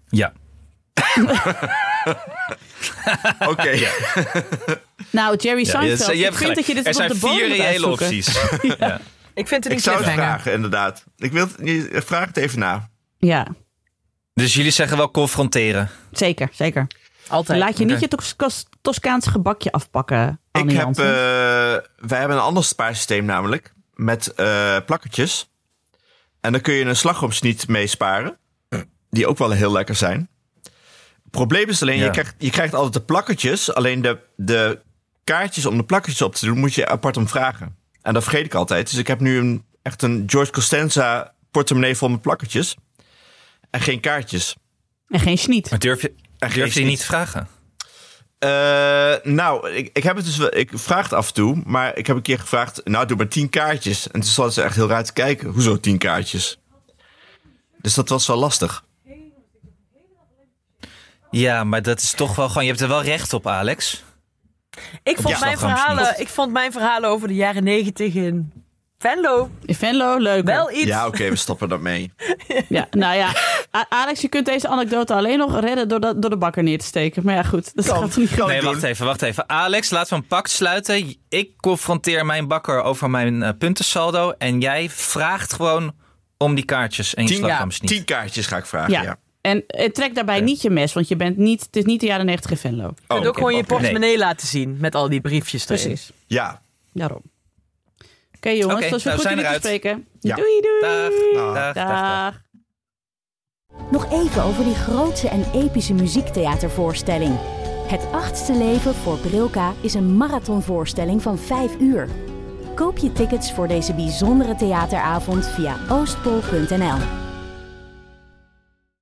Ja. Oké. Nou, Jerry ja Seinfeld, je ik vind dat je dit er eens op zijn de vier reële opties. ja. Ik vind het Ik een zou het vragen, inderdaad. Ik wil het, vraag het even na. Ja, Dus jullie zeggen wel confronteren. zeker, zeker. Altijd. Laat je niet je Tos- Tos- Toscaans gebakje afpakken, Ik heb, eh, wij hebben een ander spaarsysteem namelijk. Met eh plakkertjes. En dan kun je een slagroomsniet mee sparen. Die ook wel heel lekker zijn. Het probleem is alleen, Ja. je, krijgt, je krijgt altijd de plakkertjes. Alleen de, de kaartjes om de plakkertjes op te doen, moet je apart om vragen. En dat vergeet ik altijd. Dus ik heb nu een, echt een George Costanza portemonnee vol met plakkertjes. En geen kaartjes. En geen schniet. Maar durf je, En durf je niet te vragen? Eh, nou, ik, ik heb het dus wel. Ik vraag het af en toe, maar ik heb een keer gevraagd. Nou, doe maar tien kaartjes. En toen zat ze echt heel raar te kijken. Hoezo tien kaartjes? Dus dat was wel lastig. Ja, maar dat is toch wel gewoon... Je hebt er wel recht op, Alex. Ik vond, Ja. mijn verhalen, ik vond mijn verhalen over de jaren negentig in Venlo In Venlo, leuk. wel iets. Ja, oké, we stoppen dat mee. Ja, nou ja, Alex, je kunt deze anekdote alleen nog redden door de, door de bakker neer te steken. Maar ja, goed, dat Kan. gaat niet gebeuren. Nee, doen. wacht even, wacht even. Alex, laten we een pact sluiten. Ik confronteer mijn bakker over mijn eh, puntensaldo. En jij vraagt gewoon om die kaartjes en je Tien, slagroomsniet. tien kaartjes ga ik vragen. Ja. Ja. En eh, trek daarbij niet je mes, want je bent niet, het is niet de jaren 90 in Venlo. Je kunt Oh, ook gewoon je portemonnee laten zien met al die briefjes erin. Precies, Ja. daarom. Oké jongens, weer nou, we goed jullie te spreken. Ja. Doei doei. Dag, Dag. dag, dag, dag. Dag. Nog even over die grootse en epische muziektheatervoorstelling. Het achtste leven voor Brilka is een marathonvoorstelling van 5 uur. Koop je tickets voor deze bijzondere theateravond via oostpol.nl.